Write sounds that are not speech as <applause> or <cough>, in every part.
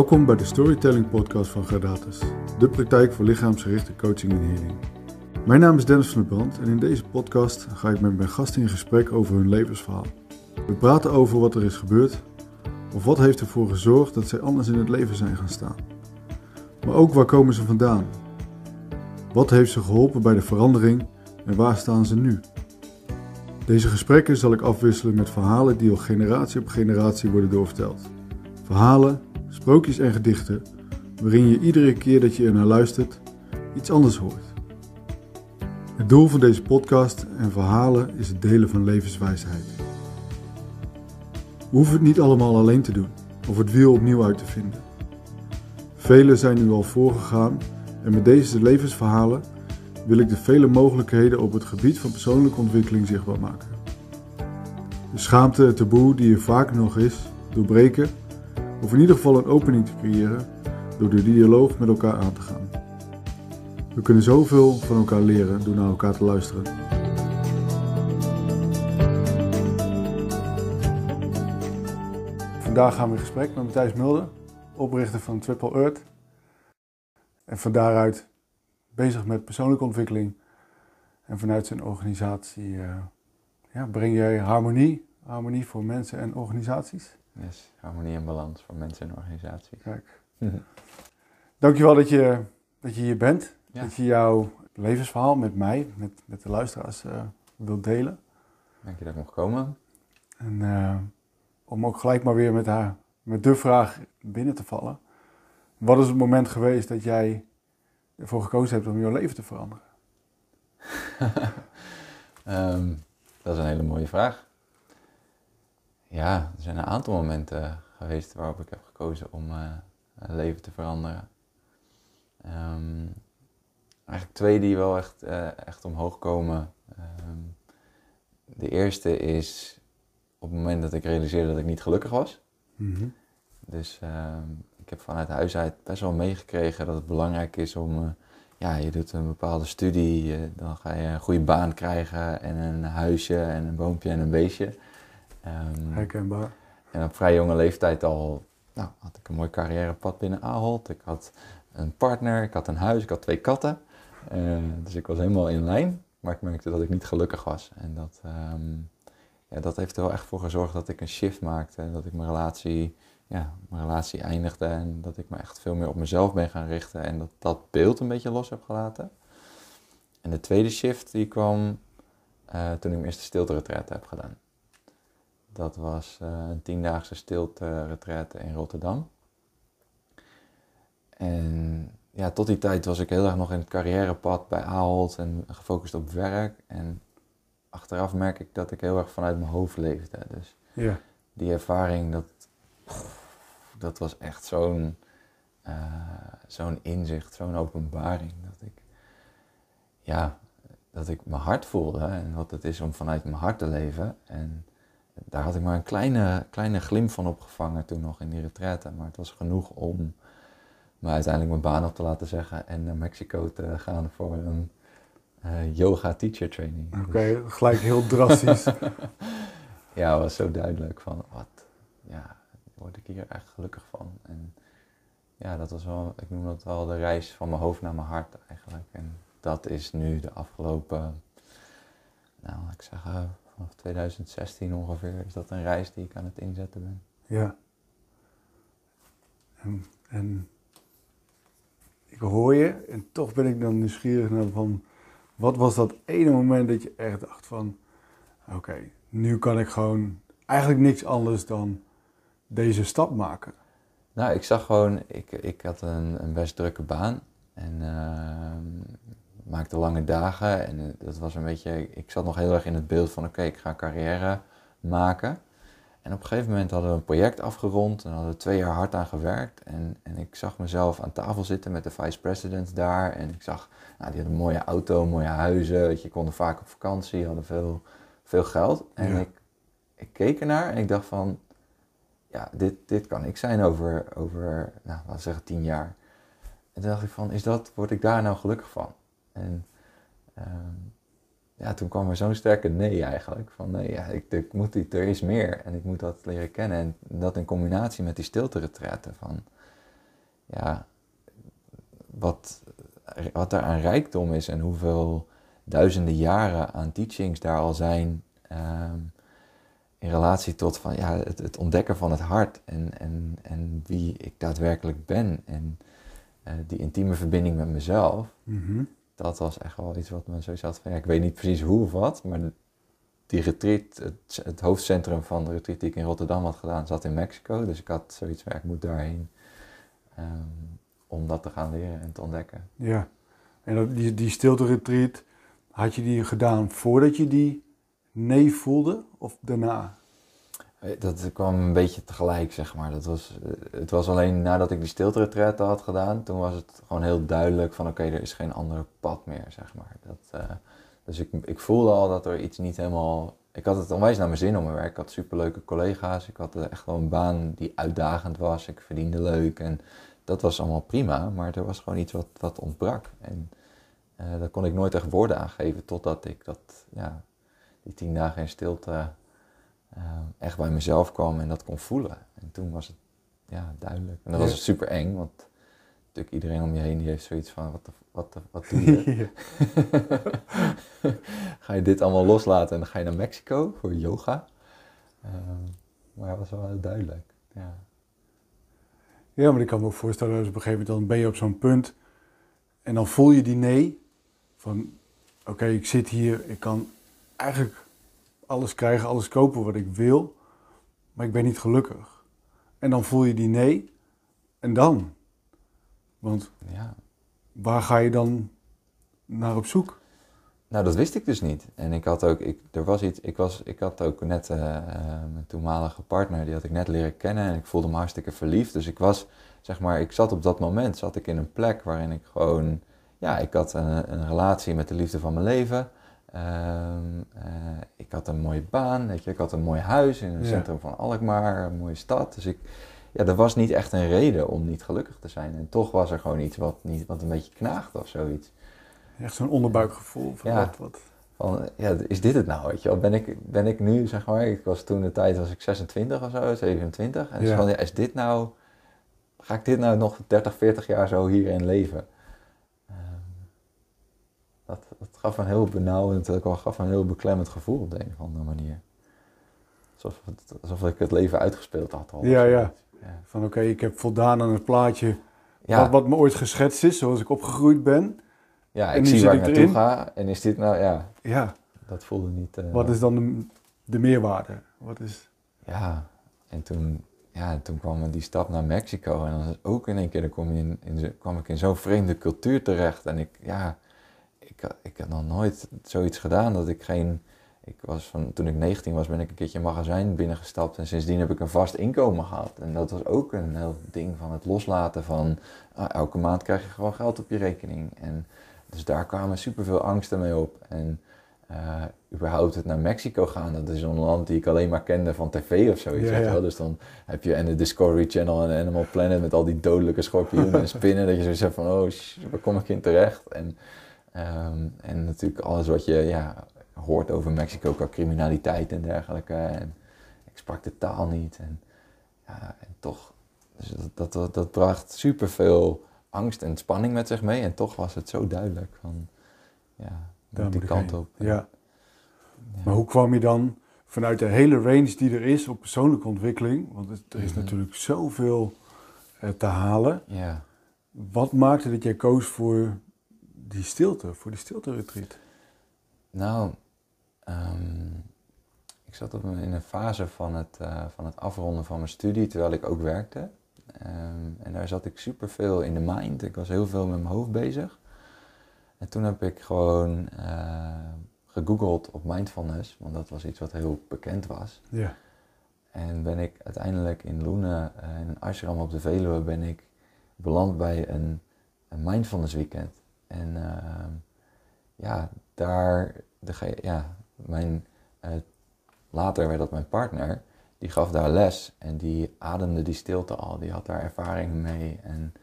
Welkom bij de Storytelling Podcast van Gradatus, de praktijk voor lichaamsgerichte coaching en healing. Mijn naam is Dennis van der Brand en in deze podcast ga ik met mijn gasten in gesprek over hun levensverhaal. We praten over wat er is gebeurd of wat heeft ervoor gezorgd dat zij anders in het leven zijn gaan staan. Maar ook waar komen ze vandaan? Wat heeft ze geholpen bij de verandering en waar staan ze nu? Deze gesprekken zal ik afwisselen met verhalen die al generatie op generatie worden doorverteld. Verhalen, sprookjes en gedichten waarin je iedere keer dat je er naar luistert iets anders hoort. Het doel van deze podcast en verhalen is het delen van levenswijsheid. We hoeven het niet allemaal alleen te doen of het wiel opnieuw uit te vinden. Velen zijn nu al voorgegaan en met deze levensverhalen wil ik de vele mogelijkheden op het gebied van persoonlijke ontwikkeling zichtbaar maken. De schaamte en taboe die er vaak nog is, doorbreken of in ieder geval een opening te creëren door de dialoog met elkaar aan te gaan. We kunnen zoveel van elkaar leren door naar elkaar te luisteren. Vandaag gaan we in gesprek met Matthijs Mulder, oprichter van Triple Earth. En van daaruit bezig met persoonlijke ontwikkeling. En vanuit zijn organisatie uh, ja, breng jij harmonie, harmonie voor mensen en organisaties. Yes, harmonie en balans voor mensen en organisaties. Kijk. <laughs> Dankjewel dat je, dat je hier bent. Dat je jouw levensverhaal met mij, met, met de luisteraars, uh, wilt delen. Dank je dat ik mocht komen. En uh, om ook gelijk maar weer met, haar, met de vraag binnen te vallen. Wat is het moment geweest dat jij ervoor gekozen hebt om jouw leven te veranderen? um, <laughs> dat is een hele mooie vraag. Ja, er zijn een aantal momenten geweest waarop ik heb gekozen om uh, leven te veranderen. Um, eigenlijk twee die wel echt, uh, echt omhoog komen. Um, de eerste is op het moment dat ik realiseerde dat ik niet gelukkig was. Mm -hmm. Dus ik heb vanuit huis uit best wel meegekregen dat het belangrijk is om, uh, ja, je doet een bepaalde studie, dan ga je een goede baan krijgen en een huisje en een boompje en een beestje. Um, Herkenbaar. En op vrij jonge leeftijd al nou, had ik een mooi carrièrepad binnen Ahold. Ik had een partner, ik had een huis, ik had twee katten. Uh, dus ik was helemaal in lijn, maar ik merkte dat ik niet gelukkig was. En dat, um, ja, dat heeft er wel echt voor gezorgd dat ik een shift maakte. Dat ik mijn relatie ja, mijn relatie eindigde en dat ik me echt veel meer op mezelf ben gaan richten en dat dat beeld een beetje los heb gelaten. En de tweede shift die kwam uh, toen ik mijn eerste stilte heb gedaan. Dat was uh, een tiendaagse stilte in Rotterdam. En ja, tot die tijd was ik heel erg nog in het carrièrepad bij Ahold en gefocust op werk. En achteraf merk ik dat ik heel erg vanuit mijn hoofd leefde. Dus ja. die ervaring, dat, dat was echt zo'n uh, zo'n inzicht, zo'n openbaring. Dat ik, ja, dat ik mijn hart voelde en wat het is om vanuit mijn hart te leven. En daar had ik maar een kleine, kleine glimp van opgevangen toen nog in die retraite. Maar het was genoeg om me uiteindelijk mijn baan op te laten zeggen en naar Mexico te gaan voor een uh, yoga teacher training. Oké, okay, dus... gelijk heel drastisch. <laughs> ja, het was zo duidelijk van wat, ja, word ik hier echt gelukkig van. En ja, dat was wel, ik noem dat wel de reis van mijn hoofd naar mijn hart eigenlijk. En dat is nu de afgelopen, nou, ik zeg uh, vanaf 2016 ongeveer, is dat een reis die ik aan het inzetten ben. Ja. En, en ik hoor je en toch ben ik dan nieuwsgierig naar van, wat was dat ene moment dat je echt dacht van, oké, nu kan ik gewoon eigenlijk niks anders dan deze stap maken? Nou, ik zag gewoon, ik, ik had een, een best drukke baan en uh, maakte lange dagen. En uh, dat was een beetje, ik zat nog heel erg in het beeld van oké, ik ga een carrière maken. En op een gegeven moment hadden we een project afgerond en hadden we twee jaar hard aan gewerkt. En, en ik zag mezelf aan tafel zitten met de vice president daar. En ik zag, nou, die hadden een mooie auto, mooie huizen. Weet je, konden vaak op vakantie, hadden veel, veel geld. En ja. ik, ik keek ernaar en ik dacht van, ja, dit, dit kan ik zijn over, over nou, laten we zeggen, tien jaar. En toen dacht ik van, is dat, word ik daar nou gelukkig van? En um, ja, toen kwam er zo'n sterke nee eigenlijk. Van nee, ja, ik, ik moet, er is meer en ik moet dat leren kennen. En dat in combinatie met die stilte van, ja, wat, wat er aan rijkdom is en hoeveel duizenden jaren aan teachings daar al zijn. Ehm, in relatie tot van, ja, het, het, ontdekken van het hart en, en, en wie ik daadwerkelijk ben. En uh, die intieme verbinding met mezelf. Mhm. Dat was echt wel iets wat me zoiets had van, ja, ik weet niet precies hoe of wat, maar die retreat, het, hoofdcentrum van de retreat die ik in Rotterdam had gedaan, zat in Mexico. Dus ik had zoiets van, ik moet daarheen um, om dat te gaan leren en te ontdekken. Ja, en die, die stilte retreat, had je die gedaan voordat je die nee voelde of daarna? Dat kwam een beetje tegelijk, zeg maar. Dat was, het was alleen nadat ik die stilte had gedaan, toen was het gewoon heel duidelijk van oké, er is geen ander pad meer, zeg maar. Dat, uh, dus ik, ik voelde al dat er iets niet helemaal... Ik had het onwijs naar mijn zin om mijn werk. Ik had superleuke collega's. Ik had echt wel een baan die uitdagend was. Ik verdiende leuk en dat was allemaal prima. Maar er was gewoon iets wat, wat ontbrak. En uh, daar kon ik nooit echt woorden aan geven totdat ik dat, ja, die tien dagen in stilte uh, echt bij mezelf kwam en dat kon voelen. En toen was het ja, duidelijk. En dat was super eng, want natuurlijk iedereen om je heen die heeft zoiets van, wat, de, wat, de, wat doe je? <laughs> <laughs> ga je dit allemaal loslaten en dan ga je naar Mexico voor yoga? Uh, maar dat was wel heel duidelijk, ja. Ja, maar ik kan me ook voorstellen, dat op een gegeven moment dan ben je op zo'n punt en dan voel je die nee van, oké, ik zit hier, ik kan eigenlijk alles krijgen, alles kopen wat ik wil, maar ik ben niet gelukkig. En dan voel je die nee en dan? Want ja. waar ga je dan naar op zoek? Nou, dat wist ik dus niet. En ik had ook, ik, er was iets, ik, was, ik had ook net uh, mijn toenmalige partner, die had ik net leren kennen en ik voelde me hartstikke verliefd. Dus ik was, zeg maar, ik zat op dat moment, zat ik in een plek waarin ik gewoon, ja, ik had een, een relatie met de liefde van mijn leven. Um, uh, ik had een mooie baan, weet je, ik had een mooi huis in het ja. centrum van Alkmaar, een mooie stad. Dus ik, ja, er was niet echt een reden om niet gelukkig te zijn. En toch was er gewoon iets wat, niet, wat een beetje knaagde of zoiets. Echt zo'n onderbuikgevoel van ja. wat, wat... Van, ja, is dit het nou, weet je wel? Ben ik, ben ik nu, zeg maar, ik was toen de tijd, was ik 26 of zo, 27. En ja. van, ja, is dit nou, ga ik dit nou nog 30, 40 jaar zo hierin leven? Dat, gaf een heel benauwend, dat gaf een heel beklemmend gevoel op de een of andere manier. Alsof, het, alsof ik het leven uitgespeeld had al. Ja, ja, ja. Van oké, okay, ik heb voldaan aan het plaatje ja. wat, wat me ooit geschetst is, zoals ik opgegroeid ben. Ja, ik zie waar ik naartoe ga en is dit nou, ja. Ja. Dat voelde niet... Uh, wat is dan de, de meerwaarde? Wat is... Ja, en toen, ja, toen kwam die stap naar Mexico en dan ook in één keer, dan kom je in, in, kwam ik in zo'n vreemde cultuur terecht en ik, ja ik, ik had nog nooit zoiets gedaan dat ik geen. Ik was van, toen ik 19 was, ben ik een keertje een magazijn binnengestapt en sindsdien heb ik een vast inkomen gehad. En dat was ook een heel ding van het loslaten van ah, elke maand krijg je gewoon geld op je rekening. En dus daar kwamen superveel angsten mee op. En uh, überhaupt het naar Mexico gaan, dat is een land die ik alleen maar kende van tv of zoiets. Ja, ja. Dus dan heb je en de Discovery Channel en Animal Planet met al die dodelijke schorpioenen en spinnen. dat je zoiets hebt van, oh, waar kom ik in terecht? En Um, en natuurlijk alles wat je ja, hoort over Mexico qua criminaliteit en dergelijke. En ik sprak de taal niet. En, ja, en toch, dus dat, dat, dat bracht superveel angst en spanning met zich mee. En toch was het zo duidelijk van, ja, Daar die kant op. Ja. ja. Maar hoe kwam je dan vanuit de hele range die er is op persoonlijke ontwikkeling? Want er is mm -hmm. natuurlijk zoveel uh, te halen. Ja. Wat maakte dat jij koos voor die stilte, voor die stilte-retreat? Nou, um, ik zat op een, in een fase van het, uh, van het afronden van mijn studie, terwijl ik ook werkte. Um, en daar zat ik super veel in de mind. Ik was heel veel met mijn hoofd bezig. En toen heb ik gewoon uh, gegoogeld op mindfulness, want dat was iets wat heel bekend was. Ja. En ben ik uiteindelijk in Loenen, uh, in een ashram op de Veluwe, ben ik beland bij een, een mindfulness weekend. En uh, ja, daar, de, ja, mijn, uh, later werd dat mijn partner, die gaf daar les en die ademde die stilte al, die had daar ervaring mee. En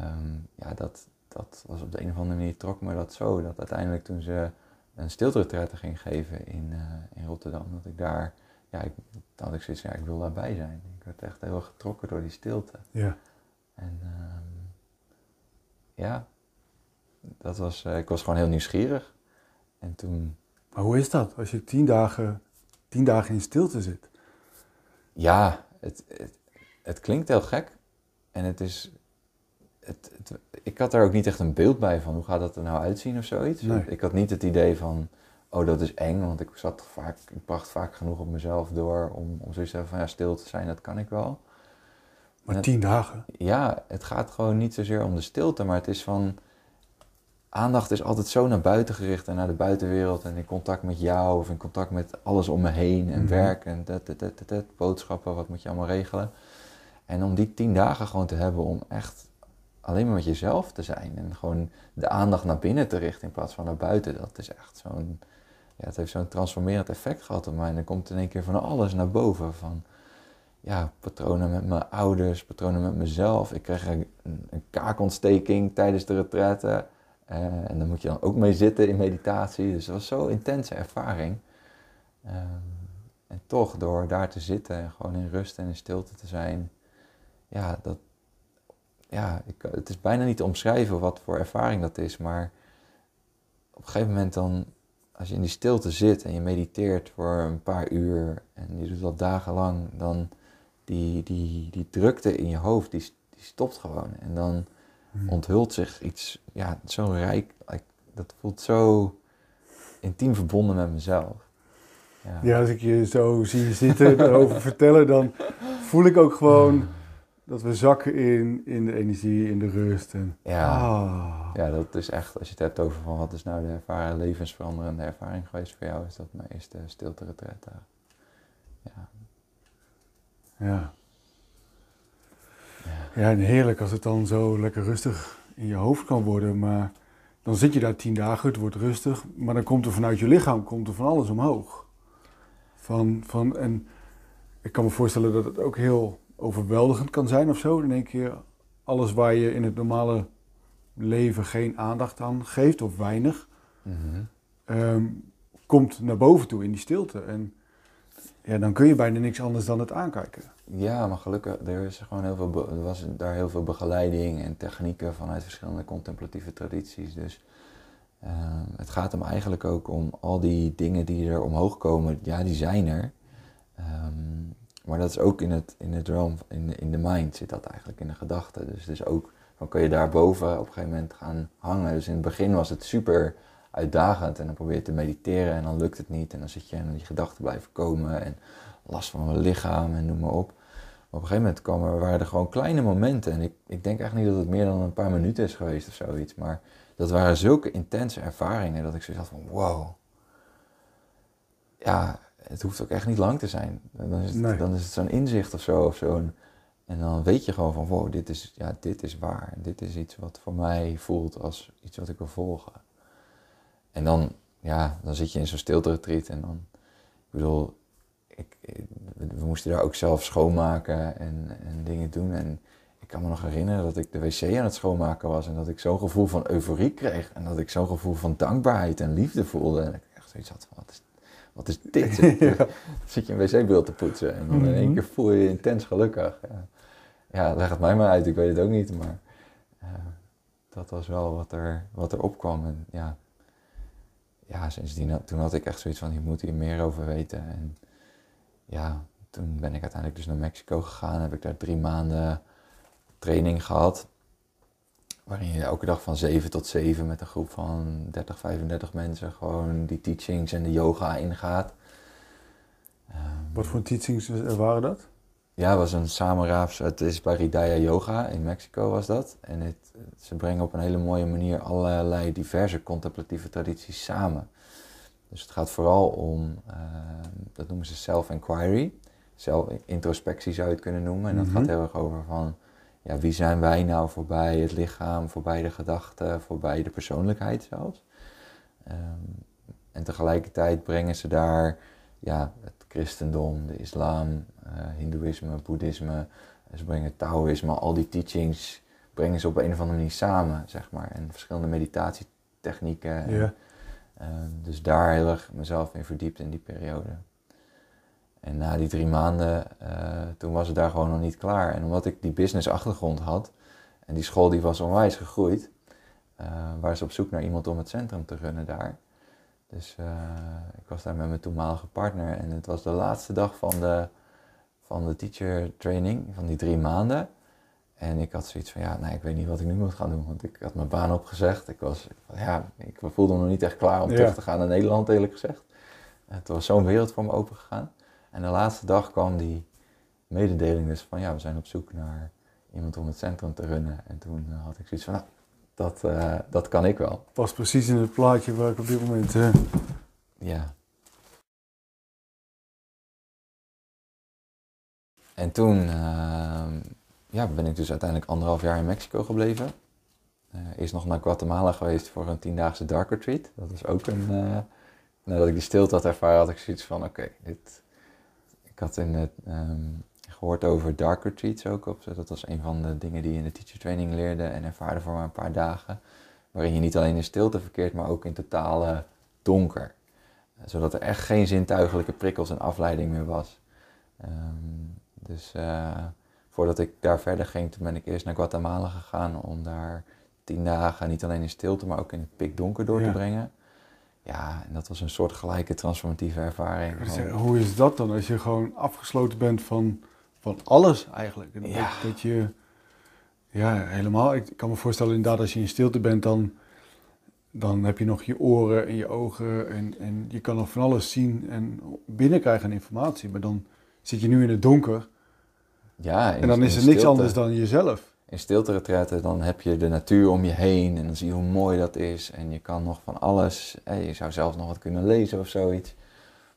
um, ja, dat, dat was op de een of andere manier trok me dat zo, dat uiteindelijk toen ze een stilteretraite ging geven in, uh, in Rotterdam, dat ik daar, ja, ik, dat ik zoiets ja, ik wil daarbij zijn. Ik werd echt heel getrokken door die stilte. Ja. En ehm, ja, dat was, ik was gewoon heel nieuwsgierig. En toen... Maar hoe is dat als je tien dagen, tien dagen in stilte zit? Ja, het, het, het klinkt heel gek. En het is het, ik had daar ook niet echt een beeld bij van hoe gaat dat er nou uitzien of zoiets. Ik had niet het idee van, oh dat is eng, want ik zat vaak, ik bracht vaak genoeg op mezelf door om, om zoiets te hebben van ja, stil te zijn, dat kan ik wel. Maar tien dagen? Ja, het gaat gewoon niet zozeer om de stilte, maar het is van, aandacht is altijd zo naar buiten gericht en naar de buitenwereld en in contact met jou of in contact met alles om me heen en mm werk en dat, dat, dat, dat, boodschappen, wat moet je allemaal regelen. En om die tien dagen gewoon te hebben om echt alleen maar met jezelf te zijn en gewoon de aandacht naar binnen te richten in plaats van naar buiten. Dat is echt zo'n, ja, het heeft zo'n transformerend effect gehad op mij. En dan komt in één keer van alles naar boven. Van ja, patronen met mijn ouders, patronen met mezelf. Ik kreeg een, een kaakontsteking tijdens de retraite. Uh, en daar moet je dan ook mee zitten in meditatie. Dus het was zo'n intense ervaring. Ehm, en toch, door daar te zitten en gewoon in rust en in stilte te zijn, ja, dat, ja, ik, het is bijna niet te omschrijven wat voor ervaring dat is, maar op een gegeven moment dan, als je in die stilte zit en je mediteert voor een paar uur en je doet dat dagenlang, dan die, die, die drukte in je hoofd, die, die stopt gewoon. En dan. Onthult zich iets, ja, zo rijk, dat voelt zo intiem verbonden met mezelf. Ja. ja, als ik je zo zie zitten erover <laughs> vertellen, dan voel ik ook gewoon dat we zakken in, in de energie, in de rust. En, ja. Ah. ja, dat is echt, als je het hebt over van wat is nou de ervaring, levensveranderende ervaring geweest voor jou, is dat mijn eerste stilte retreat Ja. ja. Ja. en heerlijk als het dan zo lekker rustig in je hoofd kan worden, maar dan zit je daar tien dagen, het wordt rustig, maar dan komt er vanuit je lichaam komt er van alles omhoog. Van, van, en ik kan me voorstellen dat het ook heel overweldigend kan zijn of zo. In één keer alles waar je in het normale leven geen aandacht aan geeft of weinig, mhm. ehm, komt naar boven toe in die stilte. En ja, dan kun je bijna niks anders dan het aankijken. Ja, maar gelukkig, er, is gewoon heel veel, er was daar heel veel begeleiding en technieken vanuit verschillende contemplatieve tradities. Dus ehm, het gaat hem eigenlijk ook om al die dingen die er omhoog komen, ja, die zijn er. Um, maar dat is ook in het, in het realm, in, in de mind zit dat eigenlijk, in de gedachten. Dus, dus ook, dan kun je daarboven op een gegeven moment gaan hangen. Dus in het begin was het super uitdagend en dan probeer je te mediteren en dan lukt het niet. En dan zit je en die gedachten blijven komen en last van mijn lichaam en noem maar op. Maar op een gegeven moment kwamen, waren er gewoon kleine momenten. En ik, ik denk echt niet dat het meer dan een paar minuten is geweest of zoiets. Maar dat waren zulke intense ervaringen dat ik zoiets had van wow. Ja, het hoeft ook echt niet lang te zijn. Dan is het, dan is het zo'n inzicht of zo. Of zo. En dan weet je gewoon van, wow, dit is, ja, dit is waar. Dit is iets wat voor mij voelt als iets wat ik wil volgen. En dan, ja, dan zit je in zo'n stilte retreat en dan, ik bedoel, ik, we moesten daar ook zelf schoonmaken en, en dingen doen. En ik kan me nog herinneren dat ik de wc aan het schoonmaken was en dat ik zo'n gevoel van euforie kreeg. En dat ik zo'n gevoel van dankbaarheid en liefde voelde. En ik echt zoiets had van, wat is wat is dit? <laughs> Dan zit je een wc-beeld te poetsen en dan in één mhm. keer voel je je intens gelukkig. Ja. ja, leg het mij maar uit, ik weet het ook niet, maar uh, dat was wel wat er, wat er opkwam. En ja, ja, sindsdien, toen had ik echt zoiets van, ik moet hier meer over weten. En ja, toen ben ik uiteindelijk dus naar Mexico gegaan, heb ik daar drie maanden training gehad. Waarin je elke dag van 7 tot 7 met een groep van 30, 35 mensen gewoon die teachings en de yoga ingaat. Wat voor teachings waren dat? Ja, het was een samenraafs. Het is bij Ridaya Yoga in Mexico was dat. En het, ze brengen op een hele mooie manier allerlei diverse contemplatieve tradities samen. Dus het gaat vooral om, uh, dat noemen ze self-inquiry. Zelf-introspectie zou je het kunnen noemen. En dat gaat mhm. heel erg over van ja, wie zijn wij nou voorbij het lichaam, voorbij de gedachten, voorbij de persoonlijkheid zelfs. Ehm, en tegelijkertijd brengen ze daar ja, het christendom, de islam, uh, hindoeïsme, boeddhisme, ze brengen taoïsme, al die teachings brengen ze op een of andere manier samen, zeg maar. En verschillende meditatietechnieken. En, ehm, dus daar heel erg mezelf in verdiept in die periode. En na die drie maanden, uh, toen was het daar gewoon nog niet klaar. En omdat ik die business achtergrond had, en die school die was onwijs gegroeid, uh, waren ze op zoek naar iemand om het centrum te runnen daar. Dus uh, ik was daar met mijn toenmalige partner en het was de laatste dag van de, van de teacher training, van die drie maanden. En ik had zoiets van, ja, nee, ik weet niet wat ik nu moet gaan doen, want ik had mijn baan opgezegd. Ik was, ja, ik voelde me nog niet echt klaar om ja. terug te gaan naar Nederland, eerlijk gezegd. Het was zo'n wereld voor me open gegaan. En de laatste dag kwam die mededeling dus van, ja, we zijn op zoek naar iemand om het centrum te runnen. En toen had ik zoiets van, nou, dat, uh, dat kan ik wel. Pas precies in het plaatje waar ik op dit moment... Uh... Ja. En toen ehm, ja, ben ik dus uiteindelijk anderhalf jaar in Mexico gebleven. Uh, eerst nog naar Guatemala geweest voor een tiendaagse dark retreat. Dat was ook een... nadat ik die stilte had ervaren, had ik zoiets van, oké, dit... Ik had in het... Um, gehoord over dark retreats ook. Op, dat was een van de dingen die je in de teacher training leerde en ervaarde voor maar een paar dagen. Waarin je niet alleen in stilte verkeert, maar ook in totale donker. Zodat er echt geen zintuigelijke prikkels en afleiding meer was. Um, dus voordat ik daar verder ging, toen ben ik eerst naar Guatemala gegaan om daar tien dagen niet alleen in stilte, maar ook in het pikdonker door ja. te brengen. Ja, en dat was een soort gelijke transformatieve ervaring. Hoe is dat dan als je gewoon afgesloten bent van van alles eigenlijk. En ja. dat, je, ja, helemaal. Ik kan me voorstellen inderdaad, als je in stilte bent, dan, dan heb je nog je oren en je ogen en, en je kan nog van alles zien en binnenkrijgen informatie. Maar dan zit je nu in het donker ja, en dan is er niks anders dan jezelf. In stilte dan heb je de natuur om je heen en dan zie je hoe mooi dat is. En je kan nog van alles, je zou zelf nog wat kunnen lezen of zoiets.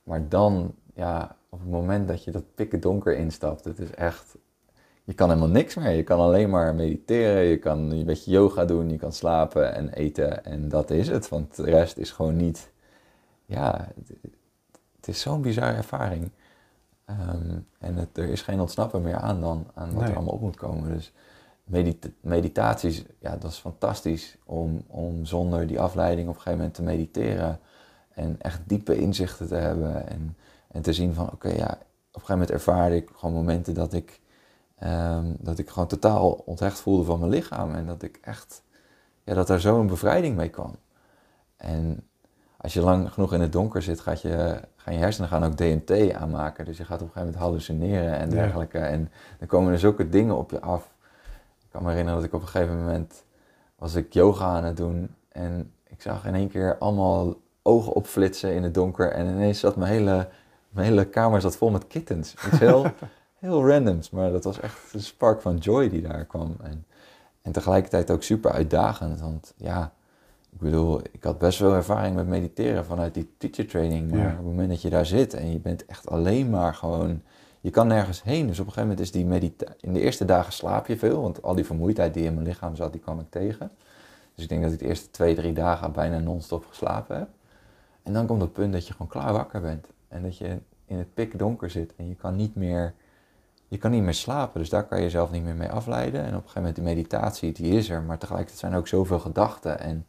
Maar dan, ja, op het moment dat je dat pikken donker instapt, het is echt, je kan helemaal niks meer. Je kan alleen maar mediteren, je kan een beetje yoga doen, je kan slapen en eten en dat is het. Want de rest is gewoon niet, ja, het, het is zo'n bizarre ervaring. Um, en het, er is geen ontsnappen meer aan dan aan wat Nee. er allemaal op moet komen. Dus medita meditaties, ja, dat is fantastisch om, om zonder die afleiding op een gegeven moment te mediteren. En echt diepe inzichten te hebben. En, en te zien van, oké, ja, op een gegeven moment ervaarde ik gewoon momenten dat ik, ehm, dat ik gewoon totaal onthecht voelde van mijn lichaam. En dat ik echt, ja, dat er zo'n bevrijding mee kwam. En als je lang genoeg in het donker zit, gaat je, gaan je hersenen gaan ook DMT aanmaken. Dus je gaat op een gegeven moment hallucineren en Ja. dergelijke. En dan komen er zulke dingen op je af. Ik kan me herinneren dat ik op een gegeven moment was ik yoga aan het doen. En ik zag in één keer allemaal ogen opflitsen in het donker. En ineens zat mijn hele, mijn hele kamer zat vol met kittens. Iets heel, <laughs> heel randoms. Maar dat was echt een spark van joy die daar kwam. En, en tegelijkertijd ook super uitdagend. Want ja, ik bedoel, ik had best wel ervaring met mediteren vanuit die teacher training. Maar Ja. op het moment dat je daar zit en je bent echt alleen maar gewoon... Je kan nergens heen. Dus op een gegeven moment is die meditatie... In de eerste dagen slaap je veel. Want al die vermoeidheid die in mijn lichaam zat, die kwam ik tegen. Dus ik denk dat ik de eerste twee, drie dagen bijna non-stop geslapen heb. En dan komt het punt dat je gewoon klaar wakker bent. En dat je in het pikdonker zit en je kan niet meer, je kan niet meer slapen. Dus daar kan je jezelf niet meer mee afleiden. En op een gegeven moment de meditatie, die is er. Maar tegelijkertijd zijn er ook zoveel gedachten. En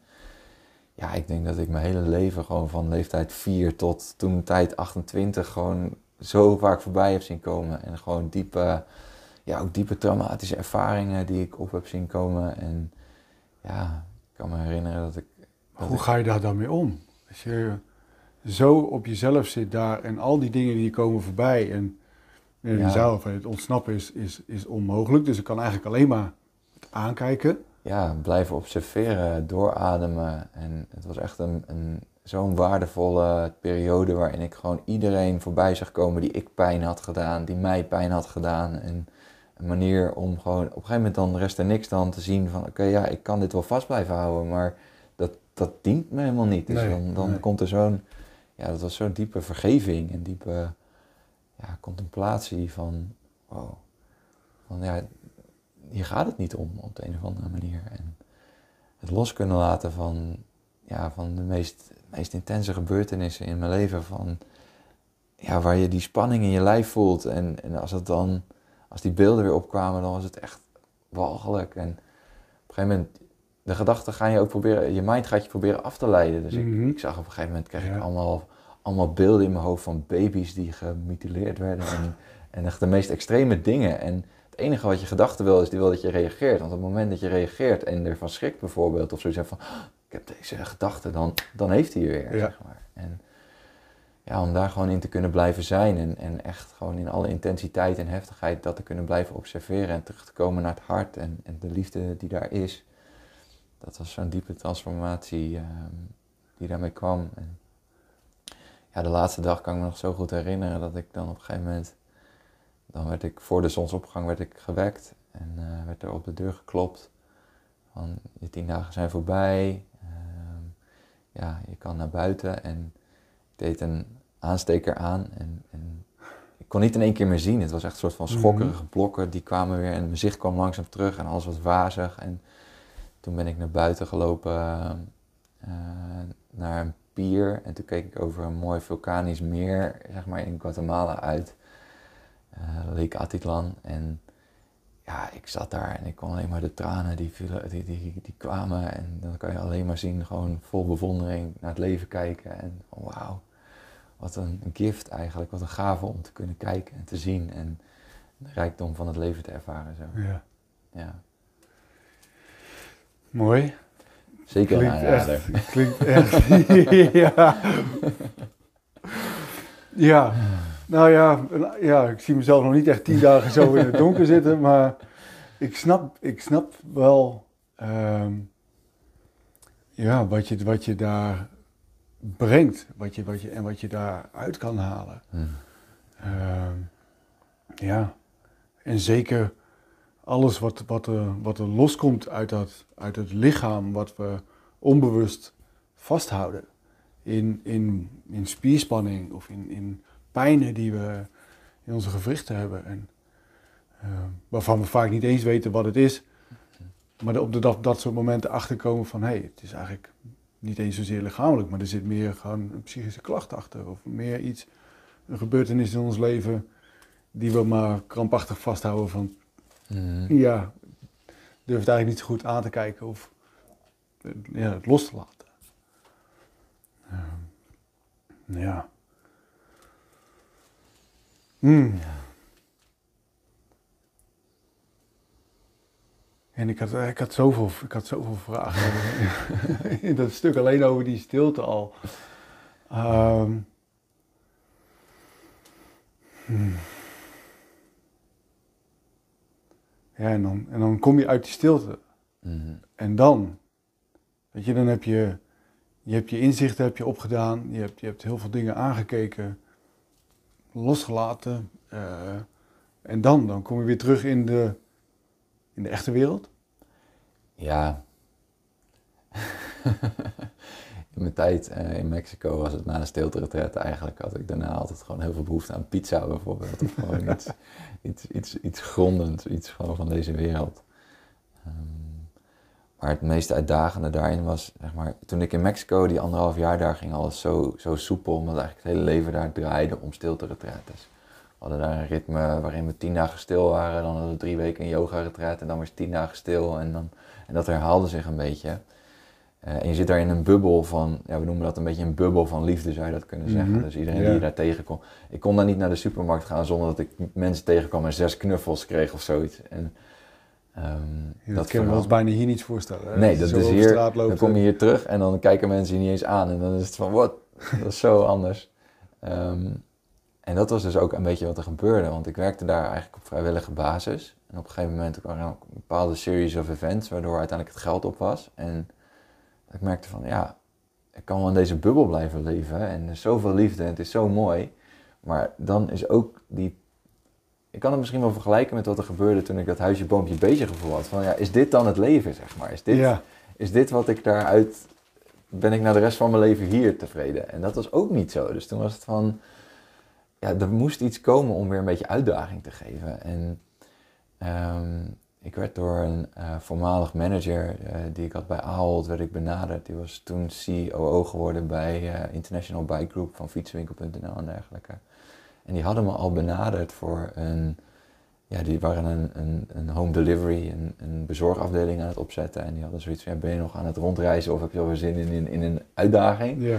ja, ik denk dat ik mijn hele leven gewoon van leeftijd 4 tot toen tijd 28 gewoon zo vaak voorbij heb zien komen. En gewoon diepe, ja, ook diepe traumatische ervaringen die ik op heb zien komen. En ja, ik kan me herinneren dat ik... dat Hoe ik- ga je daar dan mee om? Als je zo op jezelf zit daar en al die dingen die komen voorbij en, en Ja. jezelf, het ontsnappen is, is, is onmogelijk. Dus ik kan eigenlijk alleen maar het aankijken. Ja, blijven observeren, doorademen. En het was echt een, een, zo'n waardevolle periode waarin ik gewoon iedereen voorbij zag komen die ik pijn had gedaan, die mij pijn had gedaan. En een manier om gewoon, op een gegeven moment dan rest er niks dan te zien van, oké, ja, ik kan dit wel vast blijven houden, maar dat, dat dient me helemaal niet. Dus Nee, dan, dan nee. komt er zo'n, ja, dat was zo'n diepe vergeving en diepe ja, contemplatie van, wow, van ja, hier gaat het niet om op de een of andere manier. En het los kunnen laten van, ja, van de meest, meest intense gebeurtenissen in mijn leven. Van, ja, waar je die spanning in je lijf voelt. En, en als, het dan, als die beelden weer opkwamen, dan was het echt walgelijk. En op een gegeven moment, de gedachten gaan je ook proberen, je mind gaat je proberen af te leiden. Dus Mhm. ik, ik zag op een gegeven moment, kreeg Ja. ik allemaal, allemaal beelden in mijn hoofd van baby's die gemutileerd werden. En, en echt de meest extreme dingen. En het enige wat je gedachte wil, is die wil dat je reageert. Want op het moment dat je reageert en ervan schrikt bijvoorbeeld, of zoiets van, "Oh, ik heb deze gedachte, dan, dan heeft hij je weer, Ja. zeg maar. En ja, om daar gewoon in te kunnen blijven zijn en, en echt gewoon in alle intensiteit en heftigheid dat te kunnen blijven observeren en terug te komen naar het hart en, en de liefde die daar is. Dat was zo'n diepe transformatie ehm, die daarmee kwam. En ja, de laatste dag kan ik me nog zo goed herinneren dat ik dan op een gegeven moment, dan werd ik voor de zonsopgang werd ik gewekt en eh, werd er op de deur geklopt van je tien dagen zijn voorbij, Ehm, ja, je kan naar buiten en ik deed een aansteker aan en, en ik kon niet in één keer meer zien. Het was echt een soort van schokkerige blokken, die kwamen weer en mijn zicht kwam langzaam terug en alles was wazig. En toen ben ik naar buiten gelopen eh, naar een pier en toen keek ik over een mooi vulkanisch meer, zeg maar in Guatemala uit, eh Lake Atitlan. En ja, ik zat daar en ik kon alleen maar de tranen die, vielen, die, die, die kwamen. En dan kan je alleen maar zien, gewoon vol bewondering naar het leven kijken. En oh, wauw, wat een gift eigenlijk, wat een gave om te kunnen kijken en te zien. En de rijkdom van het leven te ervaren zo. Ja. Ja, Mooi. zeker een Klinkt aanrader. echt. Klinkt echt. <laughs> ja. Ja. <laughs> Nou ja, ja, ik zie mezelf nog niet echt tien dagen zo in het <laughs> donker zitten, maar ik snap, ik snap wel ehm, ja, wat, je, wat je daar brengt wat je, wat je, en wat je daaruit kan halen. Hm. Ehm, ja, en zeker alles wat, wat, er, wat er loskomt uit, dat, uit het lichaam, wat we onbewust vasthouden. In, in, in spierspanning of in, in pijnen die we in onze gewrichten hebben. En, ehm, waarvan we vaak niet eens weten wat het is. Maar op de, dat, dat soort momenten achterkomen van hé, hey, het is eigenlijk niet eens zozeer lichamelijk, maar er zit meer gewoon een psychische klacht achter. Of meer iets, een gebeurtenis in ons leven die we maar krampachtig vasthouden van Mhm. ja, durf het eigenlijk niet zo goed aan te kijken of eh, ja, het los te laten. Ehm, ja. Hmm. En ik had, ik, had zoveel, ik had zoveel vragen. in <laughs> dat stuk alleen over die stilte al. Ehm, hmm. Ja, en dan, en dan kom je uit die stilte. Mhm. En dan, weet je, dan heb je je, hebt je inzichten heb je opgedaan. Je hebt, je hebt heel veel dingen aangekeken, losgelaten. eh, en dan, dan kom je weer terug in de, in de echte wereld. Ja. <laughs> in mijn tijd eh, in Mexico was het na een stilte eigenlijk had ik daarna altijd gewoon heel veel behoefte aan pizza bijvoorbeeld. Of gewoon <laughs> iets, iets, iets, iets grondends, iets gewoon van deze wereld. Ehm, maar het meest uitdagende daarin was, zeg maar, toen ik in Mexico, die anderhalf jaar daar ging, alles zo, zo soepel, omdat eigenlijk het hele leven daar draaide om stilte-retretes. We hadden daar een ritme waarin we tien dagen stil waren, dan hadden we drie weken een yoga-retreat en dan weer tien dagen stil en, dan, en dat herhaalde zich een beetje. Eh, en je zit daar in een bubbel van, ja, we noemen dat een beetje een bubbel van liefde, zou je dat kunnen zeggen. Mhm, Dus iedereen ja. die je daar tegenkomt. Ik kon daar niet naar de supermarkt gaan zonder dat ik mensen tegenkwam en zes knuffels kreeg of zoiets. En, ehm, dat, kunnen we ons bijna hier niet voorstellen. hè? Nee, dat is hier. Dan kom je eh, hier terug en dan kijken mensen je niet eens aan. En dan is het van, wat? Dat is zo anders. <laughs> Ehm, en dat was dus ook een beetje wat er gebeurde. Want ik werkte daar eigenlijk op vrijwillige basis. En op een gegeven moment kwam er ook een bepaalde series of events... waardoor uiteindelijk het geld op was. En ik merkte van, ja, ik kan wel in deze bubbel blijven leven. En er is zoveel liefde en het is zo mooi. Maar dan is ook die... Ik kan het misschien wel vergelijken met wat er gebeurde toen ik dat huisje, boompje, beestje gevoel had. Van ja, is dit dan het leven, zeg maar? Is dit, Ja, is dit wat ik daaruit. Ben ik na de rest van mijn leven hier tevreden? En dat was ook niet zo. Dus toen was het van. Ja, er moest iets komen om weer een beetje uitdaging te geven. En ehm, ik werd door een eh, voormalig manager eh, die ik had bij Ahold, werd ik benaderd. Die was toen COO geworden bij eh, International Bike Group van fietswinkel.nl en dergelijke. En die hadden me al benaderd voor een ja, die waren een, een, een home delivery, een, een bezorgafdeling aan het opzetten. En die hadden zoiets van, ja, ben je nog aan het rondreizen of heb je alweer zin in, in, in een uitdaging? ja.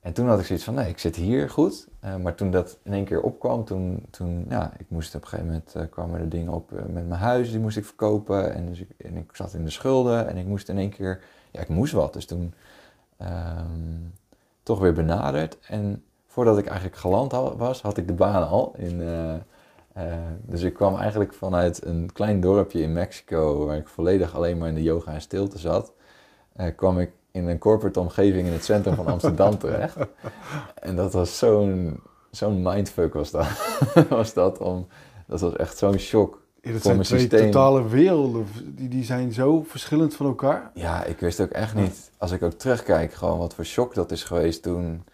En toen had ik zoiets van, nee, ik zit hier goed. Eh, maar toen dat in één keer opkwam, toen, toen ja, ik moest op een gegeven moment, uh, kwamen er dingen op met mijn huis, die moest ik verkopen. En, dus ik, en ik zat in de schulden en ik moest in één keer, ja, ik moest wat. Dus toen ehm, toch weer benaderd. En voordat ik eigenlijk geland was, had ik de baan al. In, dus ik kwam eigenlijk vanuit een klein dorpje in Mexico, waar ik volledig alleen maar in de yoga en stilte zat, kwam ik in een corporate omgeving in het centrum van Amsterdam <laughs> terecht. En dat was zo'n zo'n mindfuck was dat. <laughs> was dat, om, dat was echt zo'n shock. Ja, dat zijn twee systeem. totale werelden, die, die zijn zo verschillend van elkaar. Ja, ik wist ook echt niet, als ik ook terugkijk, gewoon wat voor shock dat is geweest toen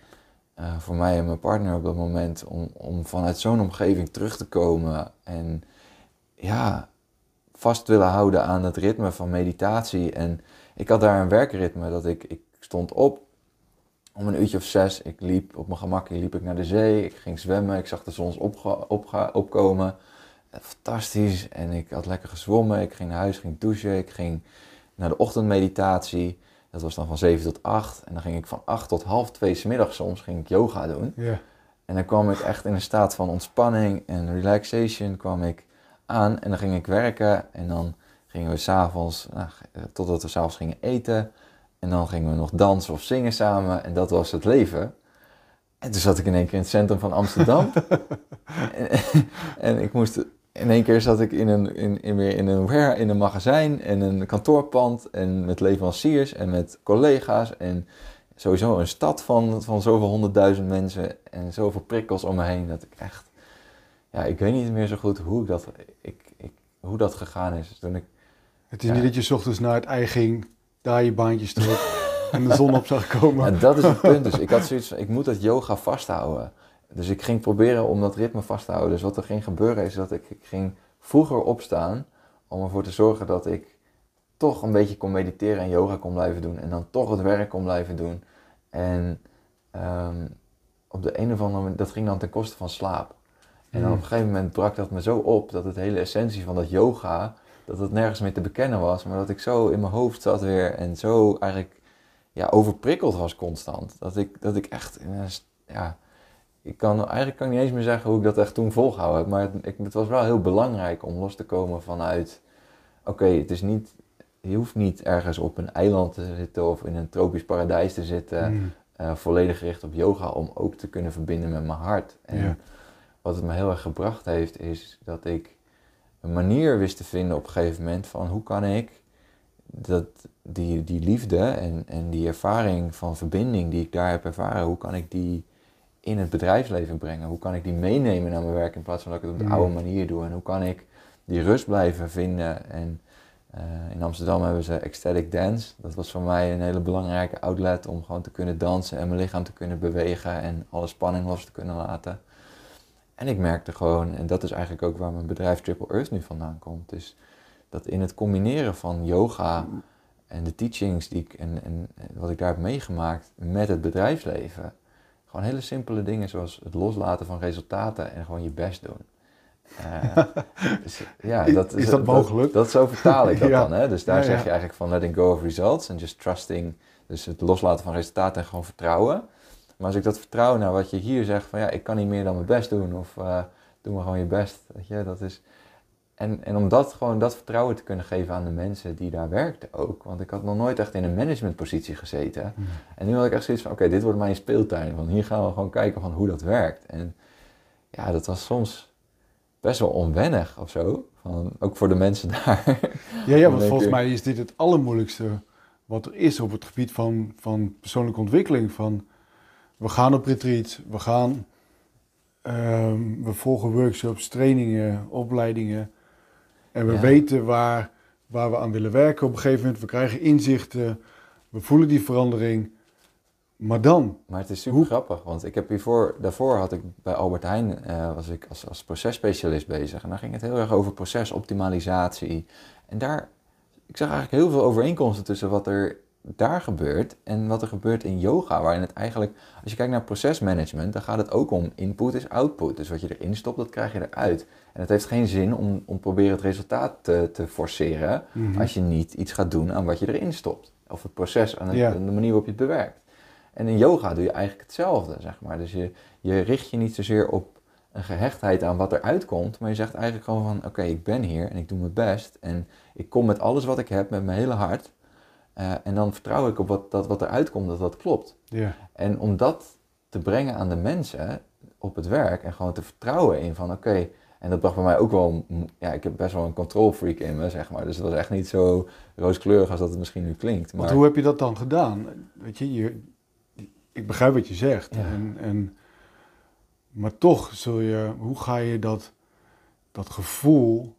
uh, voor mij en mijn partner op dat moment, om, om vanuit zo'n omgeving terug te komen en ja, vast willen houden aan het ritme van meditatie en ik had daar een werkritme dat ik, ik stond op om een uurtje of zes. Ik liep op mijn gemak, liep ik naar de zee. Ik ging zwemmen. Ik zag de zon opkomen. Fantastisch. En ik had lekker gezwommen. Ik ging naar huis, ging douchen. Ik ging naar de ochtendmeditatie. Dat was dan van 7 tot 8. En dan ging ik van 8 tot half 2 s middags soms ging ik yoga doen. Ja. En dan kwam ik echt in een staat van ontspanning en relaxation kwam ik aan. En dan ging ik werken. En dan gingen we s'avonds, nou, totdat we s'avonds gingen eten. En dan gingen we nog dansen of zingen samen. En dat was het leven. En toen zat ik in één keer in het centrum van Amsterdam. <laughs> en, en, ik moest... In één keer zat ik in een, in, in, weer in een, in een magazijn en een kantoorpand. En met leveranciers en met collega's. En sowieso een stad van, van zoveel honderdduizend mensen. En zoveel prikkels om me heen. Dat ik echt... Ja, ik weet niet meer zo goed hoe, ik dat, ik, ik, hoe dat gegaan is. Toen ik het is niet dat je s ochtends naar het ei ging, daar je baantjes trok <laughs> en de zon op zag komen. Ja, dat is het punt. Dus <laughs> ik had zoiets van, ik moet dat yoga vasthouden. Dus ik ging proberen om dat ritme vast te houden. Dus wat er ging gebeuren is dat ik, ik ging vroeger opstaan om ervoor te zorgen dat ik toch een beetje kon mediteren en yoga kon blijven doen. En dan toch het werk kon blijven doen. En ehm, op de een of andere manier, dat ging dan ten koste van slaap. En dan hmm. op een gegeven moment brak dat me zo op dat het hele essentie van dat yoga dat het nergens meer te bekennen was, maar dat ik zo in mijn hoofd zat weer en zo eigenlijk ja, overprikkeld was constant. Dat ik, dat ik echt, ja, ik kan eigenlijk kan ik niet eens meer zeggen hoe ik dat echt toen volgehouden heb, maar het, ik, het was wel heel belangrijk om los te komen vanuit, oké, het is niet, je hoeft niet ergens op een eiland te zitten of in een tropisch paradijs te zitten, mm. uh, volledig gericht op yoga, om ook te kunnen verbinden met mijn hart. En wat het me heel erg gebracht heeft, is dat ik een manier wist te vinden op een gegeven moment van hoe kan ik dat, die, die liefde en, en die ervaring van verbinding die ik daar heb ervaren, hoe kan ik die in het bedrijfsleven brengen? Hoe kan ik die meenemen naar mijn werk in plaats van dat ik het op de mm. oude manier doe? En hoe kan ik die rust blijven vinden? En uh, in Amsterdam hebben ze Ecstatic Dance. Dat was voor mij een hele belangrijke outlet om gewoon te kunnen dansen en mijn lichaam te kunnen bewegen en alle spanning los te kunnen laten. En ik merkte gewoon, en dat is eigenlijk ook waar mijn bedrijf Triple Earth nu vandaan komt, is dat in het combineren van yoga en de teachings die ik en, en wat ik daar heb meegemaakt met het bedrijfsleven, gewoon hele simpele dingen zoals het loslaten van resultaten en gewoon je best doen. Uh, <laughs> dus, ja, dat, is dat mogelijk? Dat, zo vertaal ik dat <laughs> dan. Hè? Dus daar zeg je eigenlijk van letting go of results en just trusting. Dus het loslaten van resultaten en gewoon vertrouwen. Maar als ik dat vertrouw naar wat je hier zegt, van ja, ik kan niet meer dan mijn best doen, of uh, doe maar gewoon je best, weet je, dat is... En, en om dat gewoon dat vertrouwen te kunnen geven aan de mensen die daar werkten ook. Want ik had nog nooit echt in een managementpositie gezeten. En nu had ik echt zoiets van, oké, dit wordt mijn speeltuin. Van hier gaan we gewoon kijken van hoe dat werkt. En ja, dat was soms best wel onwennig of zo. Van, ook voor de mensen <laughs> daar. Ja, ja want volgens mij is dit het allermoeilijkste wat er is op het gebied van, van persoonlijke ontwikkeling. Van we gaan op retreat, we gaan, um, we volgen workshops, trainingen, opleidingen. En we weten waar, waar we aan willen werken op een gegeven moment. We krijgen inzichten, we voelen die verandering. Maar dan? Maar het is super grappig, want ik heb hiervoor, daarvoor had ik bij Albert Heijn, uh, was ik als, als processpecialist bezig. En daar ging het heel erg over procesoptimalisatie. En daar, ik zag eigenlijk heel veel overeenkomsten tussen wat er daar gebeurt en wat er gebeurt in yoga, waarin het eigenlijk, als je kijkt naar procesmanagement, dan gaat het ook om input is output. Dus wat je erin stopt, dat krijg je eruit. En het heeft geen zin om, om proberen het resultaat te, te forceren mhm. als je niet iets gaat doen aan wat je erin stopt. Of het proces, aan, de manier waarop je het bewerkt. En in yoga doe je eigenlijk hetzelfde, zeg maar. Dus je, je richt je niet zozeer op een gehechtheid aan wat er uitkomt, maar je zegt eigenlijk gewoon van, oké, ik ben hier en ik doe mijn best en ik kom met alles wat ik heb, met mijn hele hart. Eh, en dan vertrouw ik op wat, dat wat er uitkomt, dat dat klopt. Ja. En om dat te brengen aan de mensen op het werk en gewoon te vertrouwen in van, oké, en dat bracht bij mij ook wel, ja, ik heb best wel een control freak in me, zeg maar. Dus het was echt niet zo rooskleurig als dat het misschien nu klinkt. Maar... Want hoe heb je dat dan gedaan? Weet je, je ik begrijp wat je zegt. En, en, maar toch zul je, hoe ga je dat, dat gevoel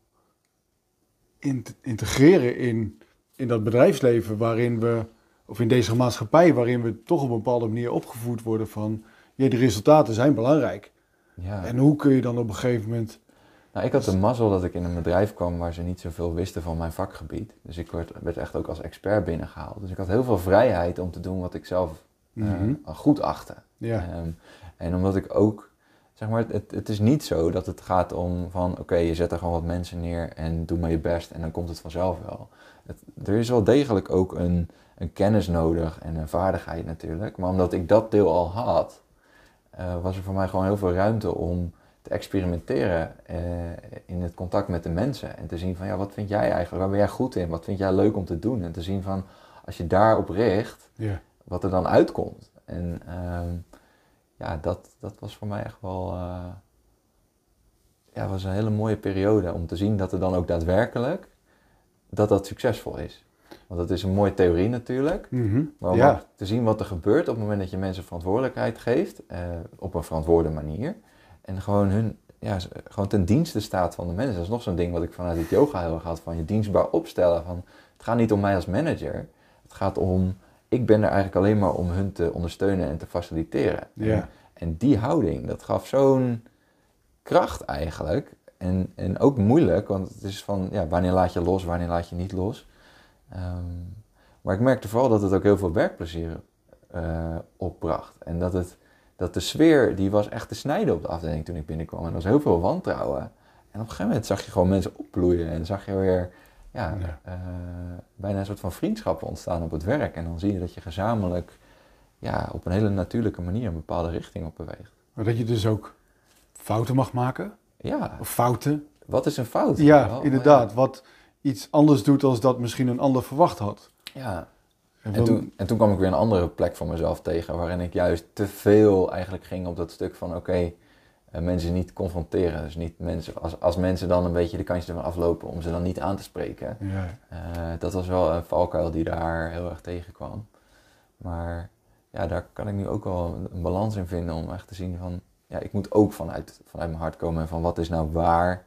integreren in, in dat bedrijfsleven waarin we, of in deze maatschappij waarin we toch op een bepaalde manier opgevoed worden van, ja, de resultaten zijn belangrijk. Ja. En hoe kun je dan op een gegeven moment nou, ik had de mazzel dat ik in een bedrijf kwam waar ze niet zoveel wisten van mijn vakgebied. Dus ik werd, werd echt ook als expert binnengehaald. Dus ik had heel veel vrijheid om te doen wat ik zelf uh, goed achtte. Ja. Ehm, en omdat ik ook, zeg maar, het, het is niet zo dat het gaat om van, oké, je zet er gewoon wat mensen neer en doe maar je best en dan komt het vanzelf wel. Het, er is wel degelijk ook een, een kennis nodig en een vaardigheid natuurlijk. Maar omdat ik dat deel al had, uh, was er voor mij gewoon heel veel ruimte om te experimenteren uh, in het contact met de mensen. En te zien van, ja, wat vind jij eigenlijk? Waar ben jij goed in? Wat vind jij leuk om te doen? En te zien van, als je daarop richt, wat er dan uitkomt. En uh, ja, dat, dat was voor mij echt wel, uh, ja, was een hele mooie periode om te zien dat er dan ook daadwerkelijk, dat dat succesvol is. Want dat is een mooie theorie natuurlijk. Mm Maar om te zien wat er gebeurt op het moment dat je mensen verantwoordelijkheid geeft, uh, op een verantwoorde manier. En gewoon hun, ja, gewoon ten dienste staat van de mensen. Dat is nog zo'n ding wat ik vanuit het yoga heel erg had. Van je dienstbaar opstellen. Van, het gaat niet om mij als manager. Het gaat om, ik ben er eigenlijk alleen maar om hun te ondersteunen en te faciliteren. Ja. En, en die houding, dat gaf zo'n kracht eigenlijk. En, en ook moeilijk, want het is van, ja, wanneer laat je los, wanneer laat je niet los. Um, maar ik merkte vooral dat het ook heel veel werkplezier uh, opbracht. En dat het dat de sfeer, die was echt te snijden op de afdeling toen ik binnenkwam. En er was heel veel wantrouwen. En op een gegeven moment zag je gewoon mensen opbloeien en zag je weer ja, Uh, bijna een soort van vriendschappen ontstaan op het werk. En dan zie je dat je gezamenlijk ja, op een hele natuurlijke manier een bepaalde richting op beweegt. Maar dat je dus ook fouten mag maken? Ja. Of fouten? Wat is een fout? Ja, inderdaad. Wat iets anders doet dan dat misschien een ander verwacht had. Ja, en, toen, en toen kwam ik weer een andere plek voor mezelf tegen, waarin ik juist te veel eigenlijk ging op dat stuk van oké, eh, mensen niet confronteren. Dus niet mensen, als, als mensen dan een beetje de kansje ervan aflopen om ze dan niet aan te spreken. Ja. Uh, dat was wel een valkuil die daar heel erg tegenkwam. Maar ja, daar kan ik nu ook wel een, balans in vinden om echt te zien van, ja, ik moet ook vanuit, vanuit mijn hart komen en van wat is nou waar.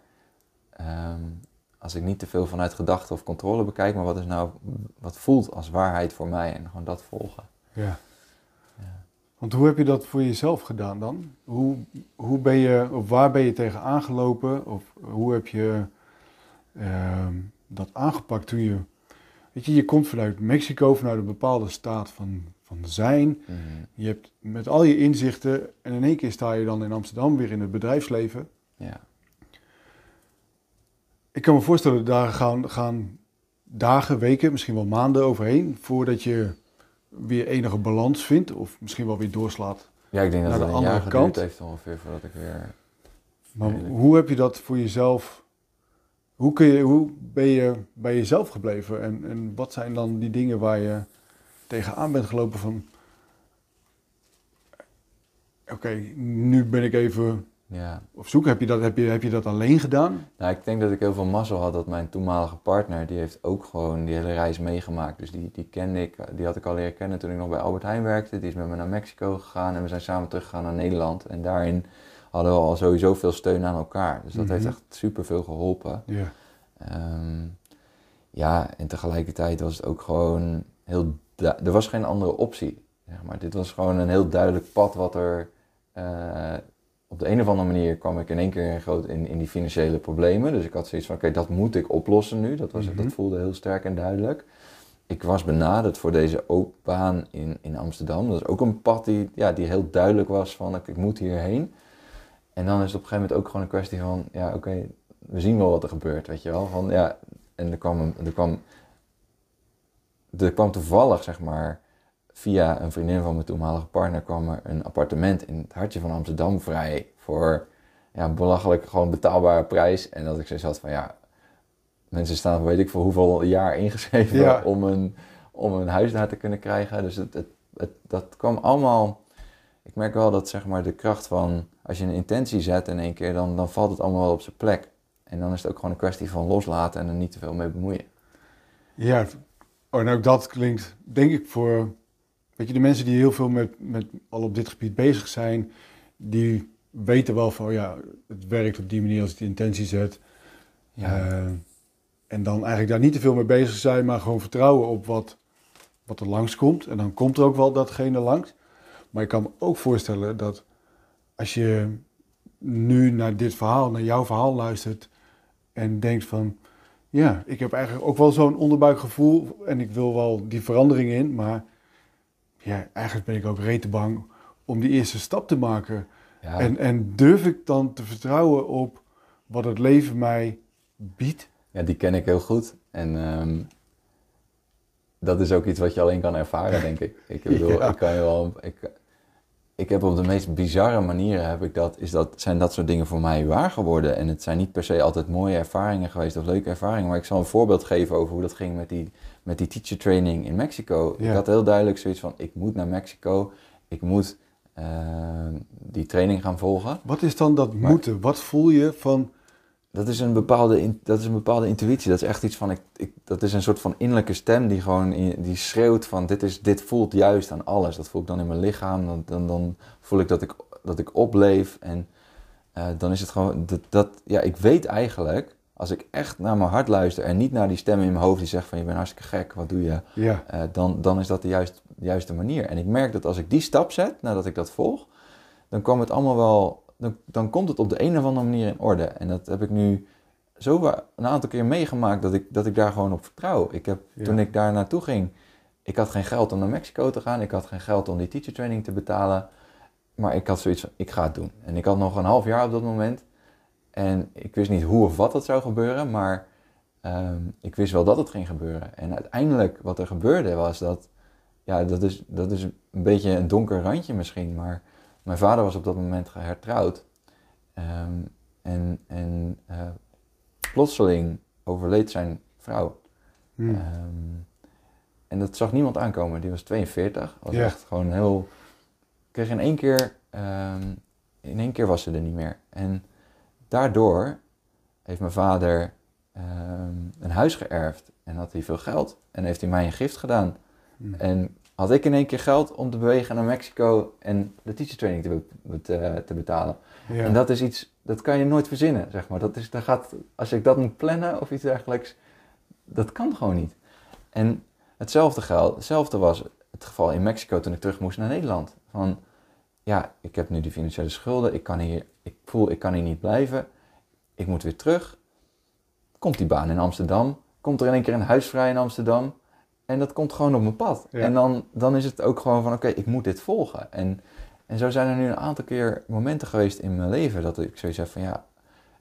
Um, als ik niet te veel vanuit gedachte of controle bekijk, maar wat is nou, wat voelt als waarheid voor mij en gewoon dat volgen. Ja. ja. Want hoe heb je dat voor jezelf gedaan dan? Hoe, hoe ben je, of waar ben je tegen aangelopen? Of hoe heb je ehm, dat aangepakt toen je, weet je, je komt vanuit Mexico, vanuit een bepaalde staat van, van zijn. Mhm. Je hebt met al je inzichten en in één keer sta je dan in Amsterdam weer in het bedrijfsleven. Ja ik kan me voorstellen, daar gaan, gaan dagen, weken, misschien wel maanden overheen voordat je weer enige balans vindt of misschien wel weer doorslaat. Ja, ik denk dat het een andere jaar kant. heeft ongeveer voordat ik weer. Maar hoe heb je dat voor jezelf? Hoe, kun je, hoe ben je bij jezelf gebleven en, en wat zijn dan die dingen waar je tegenaan bent gelopen van. Oké, nu ben ik even ja. Of zoek, heb je, dat, heb, je, heb je dat alleen gedaan? Nou, ik denk dat ik heel veel mazzel had dat mijn toenmalige partner, die heeft ook gewoon die hele reis meegemaakt. Dus die, die kende ik, die had ik al leren kennen toen ik nog bij Albert Heijn werkte. Die is met me naar Mexico gegaan en we zijn samen teruggegaan naar Nederland. En daarin hadden we al sowieso veel steun aan elkaar. Dus dat heeft mhm. echt super veel geholpen. Ja. Ehm, ja, en tegelijkertijd was het ook gewoon heel... Er was geen andere optie, zeg maar. Dit was gewoon een heel duidelijk pad wat er... Uh, op de een of andere manier kwam ik in één keer groot in, in die financiële problemen. Dus ik had zoiets van, oké, dat moet ik oplossen nu. Dat, was, dat mhm. voelde heel sterk en duidelijk. Ik was benaderd voor deze baan in, in Amsterdam. Dat is ook een pad die, ja, die heel duidelijk was van, ik, ik moet hierheen. En dan is het op een gegeven moment ook gewoon een kwestie van, ja, oké, we zien wel wat er gebeurt, weet je wel. Van, ja, en er kwam, er kwam, er kwam toevallig, zeg maar, via een vriendin van mijn toenmalige partner kwam er een appartement in het hartje van Amsterdam vrij voor ja, een belachelijk gewoon betaalbare prijs. En dat ik zoiets had van ja, mensen staan weet ik voor hoeveel jaar ingeschreven Ja. om, een, om een huis daar te kunnen krijgen. Dus het, het, het, dat kwam allemaal. Ik merk wel dat zeg maar de kracht van als je een intentie zet in één keer, dan, dan valt het allemaal wel op zijn plek. En dan is het ook gewoon een kwestie van loslaten en er niet te veel mee bemoeien. Ja, en ook dat klinkt, denk ik, voor weet je, de mensen die heel veel met, met al op dit gebied bezig zijn, die weten wel van, oh ja, het werkt op die manier als ik de intentie zet. Eh, en dan eigenlijk daar niet te veel mee bezig zijn, maar gewoon vertrouwen op wat, wat er langskomt. En dan komt er ook wel datgene langs. Maar ik kan me ook voorstellen dat als je nu naar dit verhaal, naar jouw verhaal luistert en denkt van, ja, ik heb eigenlijk ook wel zo'n onderbuikgevoel en ik wil wel die verandering in, maar ja, eigenlijk ben ik ook rete bang om die eerste stap te maken. ja. En, en durf ik dan te vertrouwen op wat het leven mij biedt? Ja, die ken ik heel goed. En ehm, dat is ook iets wat je alleen kan ervaren, denk ik. Ik, <laughs> bedoel, Ja. ik kan je wel. Ik, ik heb op de meest bizarre manieren heb ik dat, is dat, zijn dat soort dingen voor mij waar geworden. En het zijn niet per se altijd mooie ervaringen geweest of leuke ervaringen. Maar ik zal een voorbeeld geven over hoe dat ging met die, met die teacher training in Mexico. Ja. Ik had heel duidelijk zoiets van: ik moet naar Mexico. Ik moet ehm, die training gaan volgen. Wat is dan dat Maar- moeten? Wat voel je van, Dat is een bepaalde, in- dat is een bepaalde intuïtie. Dat is echt iets van, ik, ik, dat is een soort van innerlijke stem die gewoon in- die schreeuwt van dit, is, dit voelt juist aan alles. Dat voel ik dan in mijn lichaam. Dan, dan, dan voel ik dat ik, dat ik opleef. En eh, dan is het gewoon, dat, dat, ja, ik weet eigenlijk, als ik echt naar mijn hart luister en niet naar die stem in mijn hoofd die zegt van je bent hartstikke gek, wat doe je? ja, Eh, dan, dan is dat de, juist, de juiste manier. En ik merk dat als ik die stap zet, nadat ik dat volg, dan kwam het allemaal wel, dan, dan komt het op de een of andere manier in orde. En dat heb ik nu zo een aantal keer meegemaakt dat ik, dat ik daar gewoon op vertrouw. Ik heb, Ja. Toen ik daar naartoe ging, ik had geen geld om naar Mexico te gaan, ik had geen geld om die teacher training te betalen. Maar ik had zoiets van, ik ga het doen. En ik had nog een half jaar op dat moment. En ik wist niet hoe of wat dat zou gebeuren, maar ehm, ik wist wel dat het ging gebeuren. En uiteindelijk wat er gebeurde was dat, ja, dat is, dat is een beetje een donker randje misschien, maar mijn vader was op dat moment gehertrouwd. Ehm, en en eh, plotseling overleed zijn vrouw. hm, Ehm, en dat zag niemand aankomen. Die was 42. Was echt gewoon heel. Kreeg in één keer. in één keer was ze er niet meer. En daardoor heeft mijn vader ehm, een huis geërfd. En had hij veel geld. En heeft hij mij een gift gedaan. hm. En had ik in één keer geld om te bewegen naar Mexico en de teacher training te, be- te, te betalen. ja. En dat is iets, dat kan je nooit verzinnen, zeg maar. Dat is, dat gaat, als ik dat moet plannen of iets dergelijks, dat kan gewoon niet. En hetzelfde geldt, hetzelfde was het geval in Mexico toen ik terug moest naar Nederland. Van, ja, ik heb nu die financiële schulden, ik kan hier, ik voel, ik kan hier niet blijven, ik moet weer terug. Komt die baan in Amsterdam, komt er in één keer een huis vrij in Amsterdam, en dat komt gewoon op mijn pad. Ja. En dan, dan is het ook gewoon van, oké, ik moet dit volgen. En, en zo zijn er nu een aantal keer momenten geweest in mijn leven dat ik zoiets heb van, ja...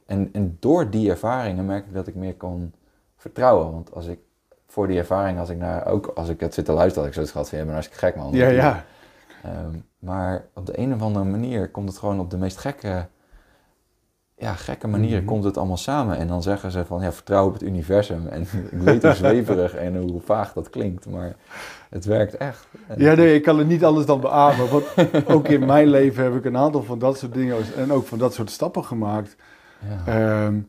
En, en door die ervaringen merk ik dat ik meer kon vertrouwen. Want als ik, voor die ervaring, als ik naar, ook als ik het zit te luisteren, had ik zoiets gehad van, je bent hartstikke gek man. ja, ja. Ehm, maar op de een of andere manier komt het gewoon op de meest gekke, ja, gekke manieren Mhm. komt het allemaal samen. En dan zeggen ze van, ja, vertrouw op het universum. En <laughs> ik weet hoe zweverig en hoe vaag dat klinkt, maar het werkt echt. En- Ja, nee, ik kan het niet anders dan beamen. Want ook in mijn leven heb ik een aantal van dat soort dingen en ook van dat soort stappen gemaakt. Ja. ehm,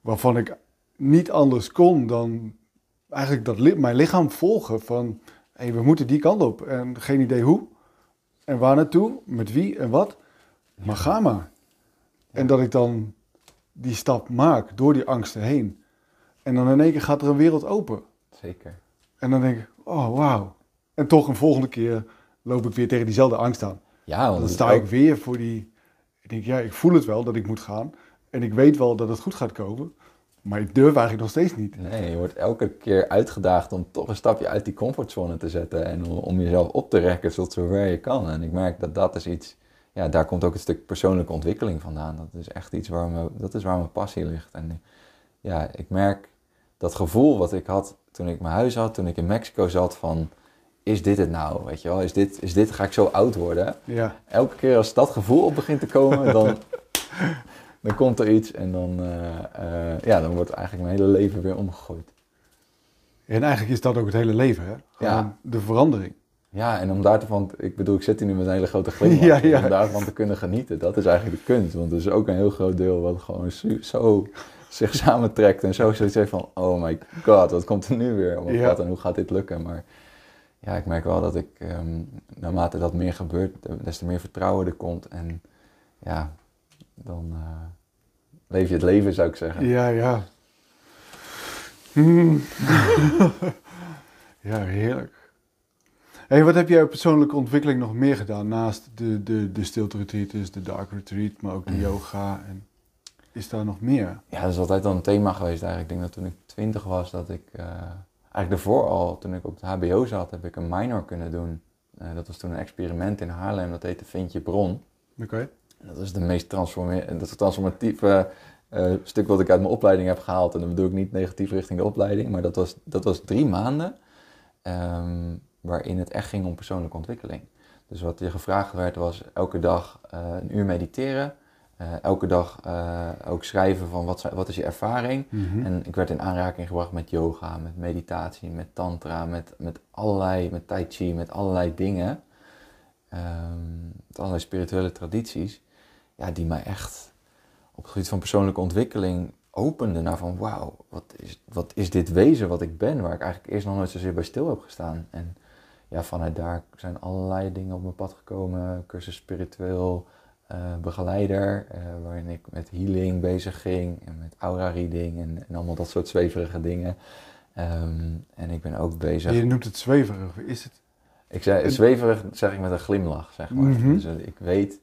waarvan ik niet anders kon dan eigenlijk dat mijn lichaam volgen van hé, we moeten die kant op en geen idee hoe en waar naartoe, met wie en wat, maar ga maar. En dat ik dan die stap maak door die angsten heen. En dan in één keer gaat er een wereld open. Zeker. En dan denk ik, oh wauw. En toch een volgende keer loop ik weer tegen diezelfde angst aan. Ja, want Dan sta ik weer voor die. Ik denk, ja, ik voel het wel dat ik moet gaan. En ik weet wel dat het goed gaat komen. Maar ik durf eigenlijk nog steeds niet. Nee, je wordt elke keer uitgedaagd om toch een stapje uit die comfortzone te zetten en om, om jezelf op te rekken tot zover je kan. En ik merk dat dat is iets, ja, daar komt ook een stuk persoonlijke ontwikkeling vandaan. Dat is echt iets waar, me, dat is waar mijn passie ligt. En ja, ik merk dat gevoel wat ik had toen ik mijn huis had, toen ik in Mexico zat van, is dit het nou? Weet je wel, is dit, is dit, ga ik zo oud worden? Ja. Elke keer als dat gevoel op begint te komen, dan, <laughs> dan komt er iets en dan, eh, eh, ja, dan wordt eigenlijk mijn hele leven weer omgegooid. En eigenlijk is dat ook het hele leven, hè? Gewoon Ja. de verandering. Ja, en om daarvan, ik bedoel, ik zit hier nu met een hele grote glimlach. <laughs> Ja, ja. Om daarvan te kunnen genieten, dat is eigenlijk de kunst. Want er is ook een heel groot deel wat gewoon zo zich <laughs> samentrekt en zo zoiets heeft van, oh my god, wat komt er nu weer? Oh my Ja. god, en hoe gaat dit lukken? Maar ja, ik merk wel dat ik, ehm, naarmate dat meer gebeurt, des te meer vertrouwen er komt. En ja, dan eh, leef je het leven, zou ik zeggen. Ja, ja. <laughs> Ja, heerlijk. Hey, wat heb jij op persoonlijke ontwikkeling nog meer gedaan naast de, de, de stilte retreats, de dark retreat, maar ook de yoga? En is daar nog meer? Ja, dat is altijd al een thema geweest eigenlijk. Ik denk dat toen ik twintig was, dat ik... eh, eigenlijk daarvoor al, toen ik op het hbo zat, heb ik een minor kunnen doen. Eh, dat was toen een experiment in Haarlem, dat heette Vind je bron. Oké. Dat is de meest transforme- dat transformatieve eh, stuk wat ik uit mijn opleiding heb gehaald. En dan bedoel ik niet negatief richting de opleiding, maar dat was, dat was drie maanden ehm, waarin het echt ging om persoonlijke ontwikkeling. Dus wat je gevraagd werd was elke dag eh, een uur mediteren. eh, elke dag ook schrijven van wat, wat is je ervaring. Mhm. En ik werd in aanraking gebracht met yoga, met meditatie, met tantra, met, met allerlei, met tai chi, met allerlei dingen. Ehm, met allerlei spirituele tradities. Ja, die mij echt op het gebied van persoonlijke ontwikkeling openden naar van wauw, wat is, wat is dit wezen wat ik ben, waar ik eigenlijk eerst nog nooit zozeer bij stil heb gestaan. En ja, vanuit daar zijn allerlei dingen op mijn pad gekomen. Cursus spiritueel eh, begeleider, eh, waarin ik met healing bezig ging en met aura reading en, en allemaal dat soort zweverige dingen. Ehm, en ik ben ook bezig. Je noemt het zweverig. Is het? Ik zei, zweverig zeg ik met een glimlach, zeg maar. Mhm. Dus ik weet.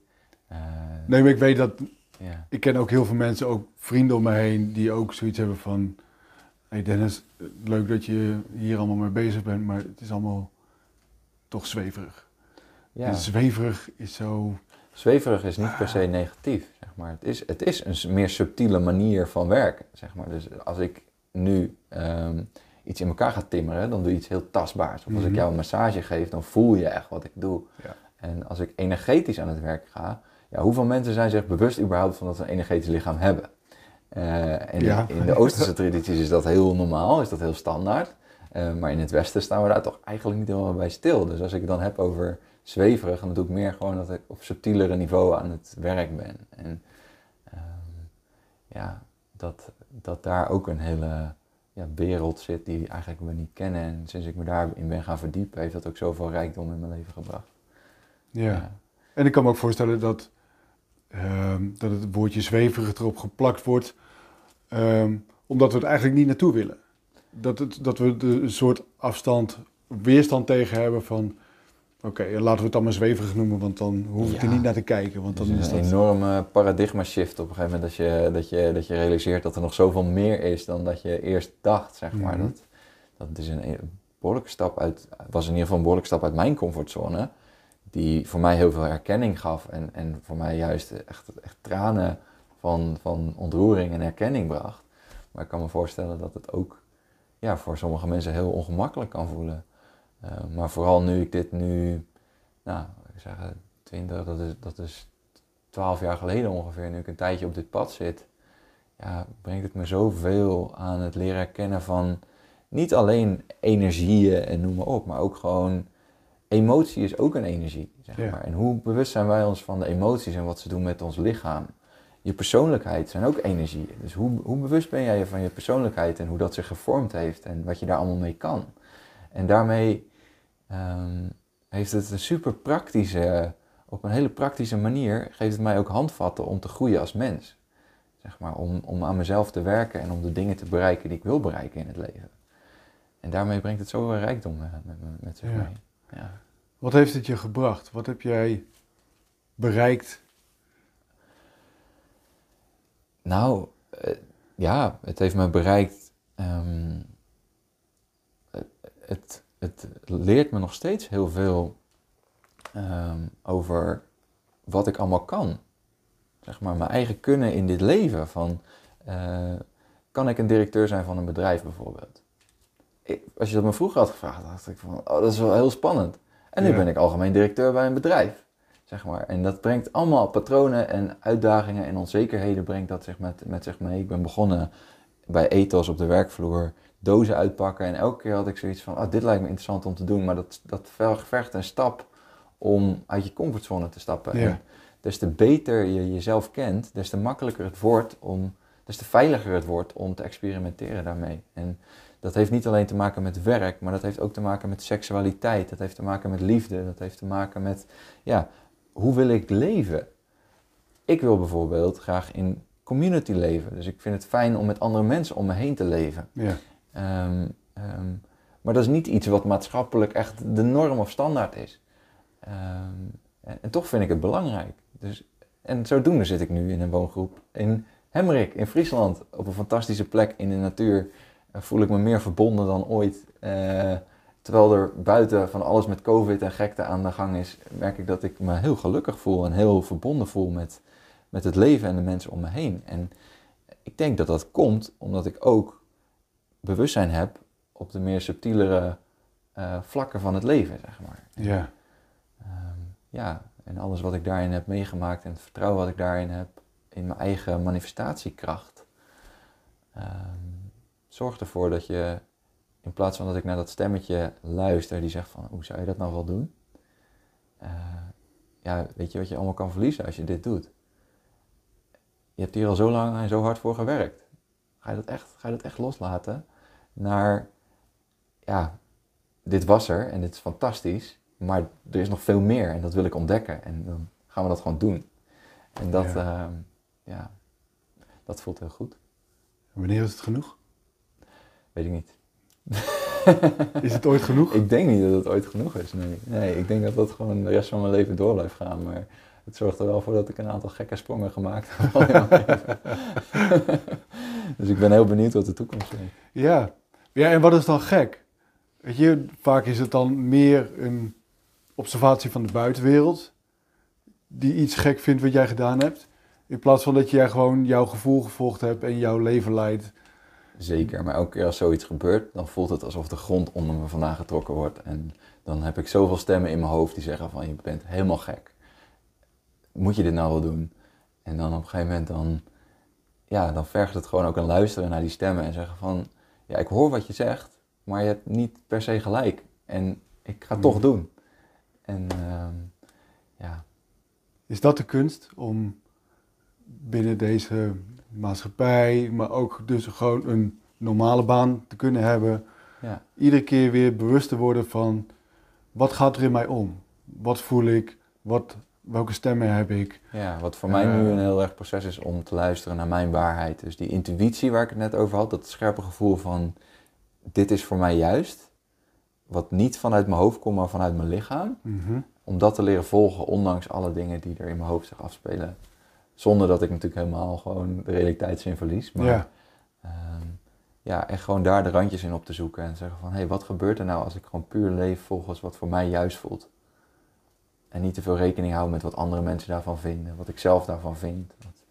Eh, Nee, maar ik weet dat ja. ik ken ook heel veel mensen, ook vrienden om me heen, die ook zoiets hebben van... Hey Dennis, leuk dat je hier allemaal mee bezig bent, maar het is allemaal toch zweverig. Ja. Zweverig is zo... Zweverig is niet per se negatief, zeg maar. Het is, het is een meer subtiele manier van werken, zeg maar. Dus als ik nu ehm, iets in elkaar ga timmeren, dan doe je iets heel tastbaars. Of als ik Mhm. jou een massage geef, dan voel je echt wat ik doe. Ja. En als ik energetisch aan het werk ga, ja, hoeveel mensen zijn zich bewust überhaupt van dat ze een energetisch lichaam hebben? Eh, en Ja. in de Oosterse tradities is dat heel normaal, is dat heel standaard. Eh, maar in het Westen staan we daar toch eigenlijk niet helemaal bij stil. Dus als ik het dan heb over zweverig, dan doe ik meer gewoon dat ik op subtielere niveau aan het werk ben. En ehm, ja, dat, dat daar ook een hele ja, wereld zit die eigenlijk we niet kennen. En sinds ik me daarin ben gaan verdiepen, heeft dat ook zoveel rijkdom in mijn leven gebracht. Ja. En ik kan me ook voorstellen dat, ehm, dat het woordje zweverig erop geplakt wordt, ehm, omdat we het eigenlijk niet naartoe willen. Dat, het, dat we er een soort afstand, weerstand tegen hebben van, oké, laten we het dan maar zweverig noemen, want dan hoef ik er niet naar te kijken. Want dan Dus is een dat... enorme paradigma shift op een gegeven moment dat je, dat, je, dat je realiseert dat er nog zoveel meer is dan dat je eerst dacht, zeg maar. Mhm. Dat, dat is een, een behoorlijke stap uit, was in ieder geval een behoorlijke stap uit mijn comfortzone, die voor mij heel veel herkenning gaf en, en voor mij juist echt, echt tranen van, van ontroering en herkenning bracht. Maar ik kan me voorstellen dat het ook ja, voor sommige mensen heel ongemakkelijk kan voelen. Eh, maar vooral nu ik dit nu, nou, ik zeg 20, dat is, dat is 12 jaar geleden ongeveer, nu ik een tijdje op dit pad zit, ja, brengt het me zoveel aan het leren herkennen van niet alleen energieën en noem maar op, maar ook gewoon emotie is ook een energie. Zeg Ja. maar. En hoe bewust zijn wij ons van de emoties en wat ze doen met ons lichaam? Je persoonlijkheid zijn ook energieën. Dus hoe, hoe bewust ben jij je van je persoonlijkheid en hoe dat zich gevormd heeft en wat je daar allemaal mee kan? En daarmee ehm, heeft het een super praktische, op een hele praktische manier, geeft het mij ook handvatten om te groeien als mens. Zeg maar, om, om aan mezelf te werken en om de dingen te bereiken die ik wil bereiken in het leven. En daarmee brengt het zoveel rijkdom eh, met, met, met zich Ja. mee. Ja. Wat heeft het je gebracht? Wat heb jij bereikt? Nou, eh, ja, het heeft me bereikt. ehm, het, het, leert me nog steeds heel veel ehm, over wat ik allemaal kan. Zeg maar, mijn eigen kunnen in dit leven. Van, eh, kan ik een directeur zijn van een bedrijf bijvoorbeeld? Als je dat me vroeger had gevraagd, dacht ik van, oh, dat is wel heel spannend. En nu Ja. ben ik algemeen directeur bij een bedrijf, zeg maar. En dat brengt allemaal patronen en uitdagingen en onzekerheden brengt dat zich met, met zich mee. Ik ben begonnen bij ethos op de werkvloer, dozen uitpakken. En elke keer had ik zoiets van, oh, dit lijkt me interessant om te doen. Maar dat, dat vergt een stap om uit je comfortzone te stappen. Ja. En des te beter je jezelf kent, des te makkelijker het wordt om, des te veiliger het wordt om te experimenteren daarmee. En dat heeft niet alleen te maken met werk, maar dat heeft ook te maken met seksualiteit. Dat heeft te maken met liefde. Dat heeft te maken met, ja, hoe wil ik leven? Ik wil bijvoorbeeld graag in community leven. Dus ik vind het fijn om met andere mensen om me heen te leven. Ja. Ehm, ehm, maar dat is niet iets wat maatschappelijk echt de norm of standaard is. Ehm, en, en toch vind ik het belangrijk. Dus, en zodoende zit ik nu in een woongroep in Hemmerik, in Friesland. Op een fantastische plek in de natuur. Voel ik me meer verbonden dan ooit. Eh, terwijl er buiten van alles met covid en gekte aan de gang is, merk ik dat ik me heel gelukkig voel en heel verbonden voel met, met het leven en de mensen om me heen. En ik denk dat dat komt omdat ik ook bewustzijn heb op de meer subtielere eh, vlakken van het leven, zeg maar. Ja. Ehm, ja, en alles wat ik daarin heb meegemaakt en het vertrouwen wat ik daarin heb in mijn eigen manifestatiekracht, ehm, zorgt ervoor dat je, in plaats van dat ik naar dat stemmetje luister die zegt van, hoe zou je dat nou wel doen? Eh, ja, weet je wat je allemaal kan verliezen als je dit doet? Je hebt hier al zo lang en zo hard voor gewerkt. Ga je dat echt, ga je dat echt loslaten naar, ja, dit was er en dit is fantastisch, maar er is nog veel meer en dat wil ik ontdekken. En dan gaan we dat gewoon doen. En dat, Ja. ja, ja dat voelt heel goed. Wanneer is het genoeg? Weet ik niet. Is het ooit genoeg? Ik denk niet dat het ooit genoeg is, nee. Nee, ik denk dat dat gewoon de rest van mijn leven door blijft gaan. Maar het zorgt er wel voor dat ik een aantal gekke sprongen gemaakt heb. <laughs> <laughs> dus ik ben heel benieuwd wat de toekomst brengt. Ja. Ja, en wat is dan gek? Weet je, vaak is het dan meer een observatie van de buitenwereld die iets gek vindt wat jij gedaan hebt. In plaats van dat jij gewoon jouw gevoel gevolgd hebt en jouw leven leidt. Zeker, maar elke keer als zoiets gebeurt, dan voelt het alsof de grond onder me vandaan getrokken wordt. En dan heb ik zoveel stemmen in mijn hoofd die zeggen van je bent helemaal gek. Moet je dit nou wel doen? En dan op een gegeven moment dan, ja, dan vergt het gewoon ook een luisteren naar die stemmen en zeggen van ja, ik hoor wat je zegt, maar je hebt niet per se gelijk. En ik ga het toch doen. En ehm, ja, Is dat de kunst om binnen deze maatschappij, maar ook dus gewoon een normale baan te kunnen hebben, ja, iedere keer weer bewust te worden van wat gaat er in mij om? Wat voel ik? Wat, welke stemmen heb ik? Ja, wat voor mij nu Eh. een heel erg proces is om te luisteren naar mijn waarheid. Dus die intuïtie waar ik het net over had, dat scherpe gevoel van dit is voor mij juist. Wat niet vanuit mijn hoofd komt, maar vanuit mijn lichaam. Mhm. Om dat te leren volgen, ondanks alle dingen die er in mijn hoofd zich afspelen. Zonder dat ik natuurlijk helemaal gewoon de realiteitszin verlies. Maar Ja, ehm, ja, echt gewoon daar de randjes in op te zoeken. En zeggen van, hé, hey, wat gebeurt er nou als ik gewoon puur leef volgens wat voor mij juist voelt? En niet te veel rekening houden met wat andere mensen daarvan vinden, wat ik zelf daarvan vind. Wat,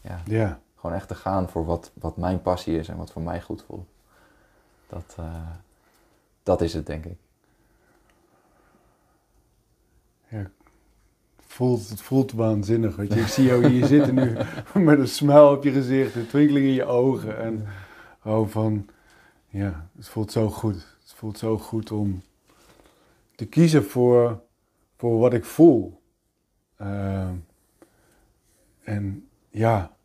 ja, ja. gewoon echt te gaan voor wat, wat mijn passie is en wat voor mij goed voelt. Dat, eh, dat is het, denk ik. Het voelt, het voelt waanzinnig. Weet je. Ik zie jou hier zitten nu <laughs> met een smile op je gezicht, een twinkeling in je ogen. En gewoon van, ja, het voelt zo goed. Het voelt zo goed om te kiezen voor, voor wat ik voel. Ehm, en ja,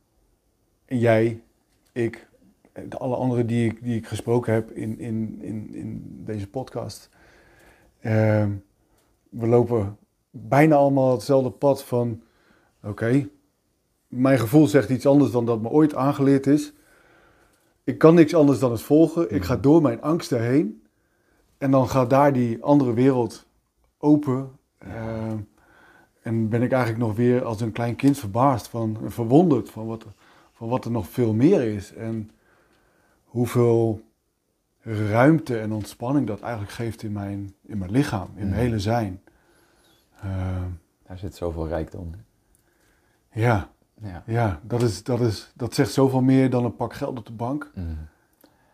jij, ik, en alle anderen die ik, die ik gesproken heb in, in, in, in deze podcast. Ehm, we lopen bijna allemaal hetzelfde pad van, oké, mijn gevoel zegt iets anders dan dat me ooit aangeleerd is. Ik kan niks anders dan het volgen. Ik ga door mijn angsten heen. En dan gaat daar die andere wereld open. Ehm, en ben ik eigenlijk nog weer als een klein kind verbaasd van, en verwonderd van wat, van wat er nog veel meer is. En hoeveel ruimte en ontspanning dat eigenlijk geeft in mijn, in mijn lichaam, in mijn Mm. hele zijn. Ehm, Daar zit zoveel rijkdom. ja, Ja. ja dat, is, dat, is, dat zegt zoveel meer dan een pak geld op de bank. Mm.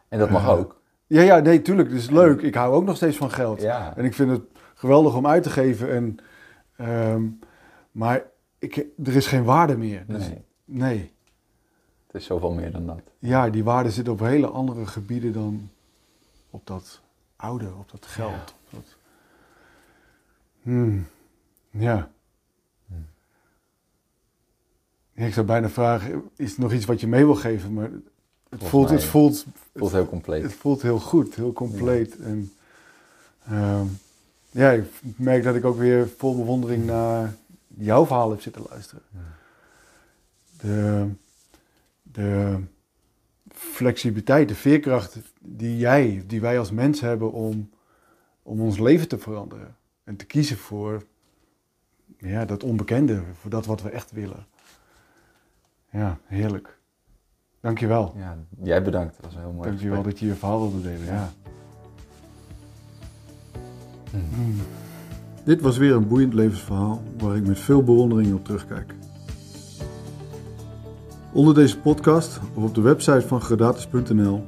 En dat mag Eh, ook. Ja, ja, nee, tuurlijk. Het is leuk. Ik hou ook nog steeds van geld. Ja. En ik vind het geweldig om uit te geven. En, ehm, maar ik, er is geen waarde meer. Dus, Nee, nee. het is zoveel meer dan dat. Ja, die waarde zit op hele andere gebieden dan op dat oude, op dat geld. Ja. Op dat... Hmm. Ja. Hmm. Ja, Ik zou bijna vragen, is er nog iets wat je mee wil geven? Maar het Volgens voelt, het, voelt, voelt heel compleet. het voelt heel goed, heel compleet. En, ehm, ja, ik merk dat ik ook weer vol bewondering naar jouw verhaal heb zitten luisteren. Ja. De, de flexibiliteit, de veerkracht die jij, die wij als mens hebben om, om ons leven te veranderen. En te kiezen voor ja, dat onbekende, voor dat wat we echt willen. Ja, heerlijk. Dankjewel. Ja, jij bedankt. Dat was een heel mooi Dankjewel gesprek. dat je je verhaal wilde delen. Ja. Hmm. Dit was weer een boeiend levensverhaal waar ik met veel bewondering op terugkijk. Onder deze podcast of op de website van gradatus.nl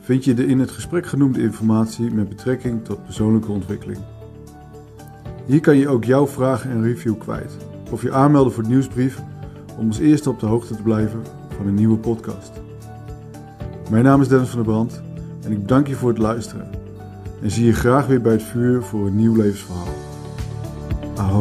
vind je de in het gesprek genoemde informatie met betrekking tot persoonlijke ontwikkeling. Hier kan je ook jouw vragen en review kwijt of je aanmelden voor de nieuwsbrief om als eerste op de hoogte te blijven van een nieuwe podcast. Mijn naam is Dennis van der Brand en ik bedank je voor het luisteren. En zie je graag weer bij het vuur voor een nieuw levensverhaal. Aho.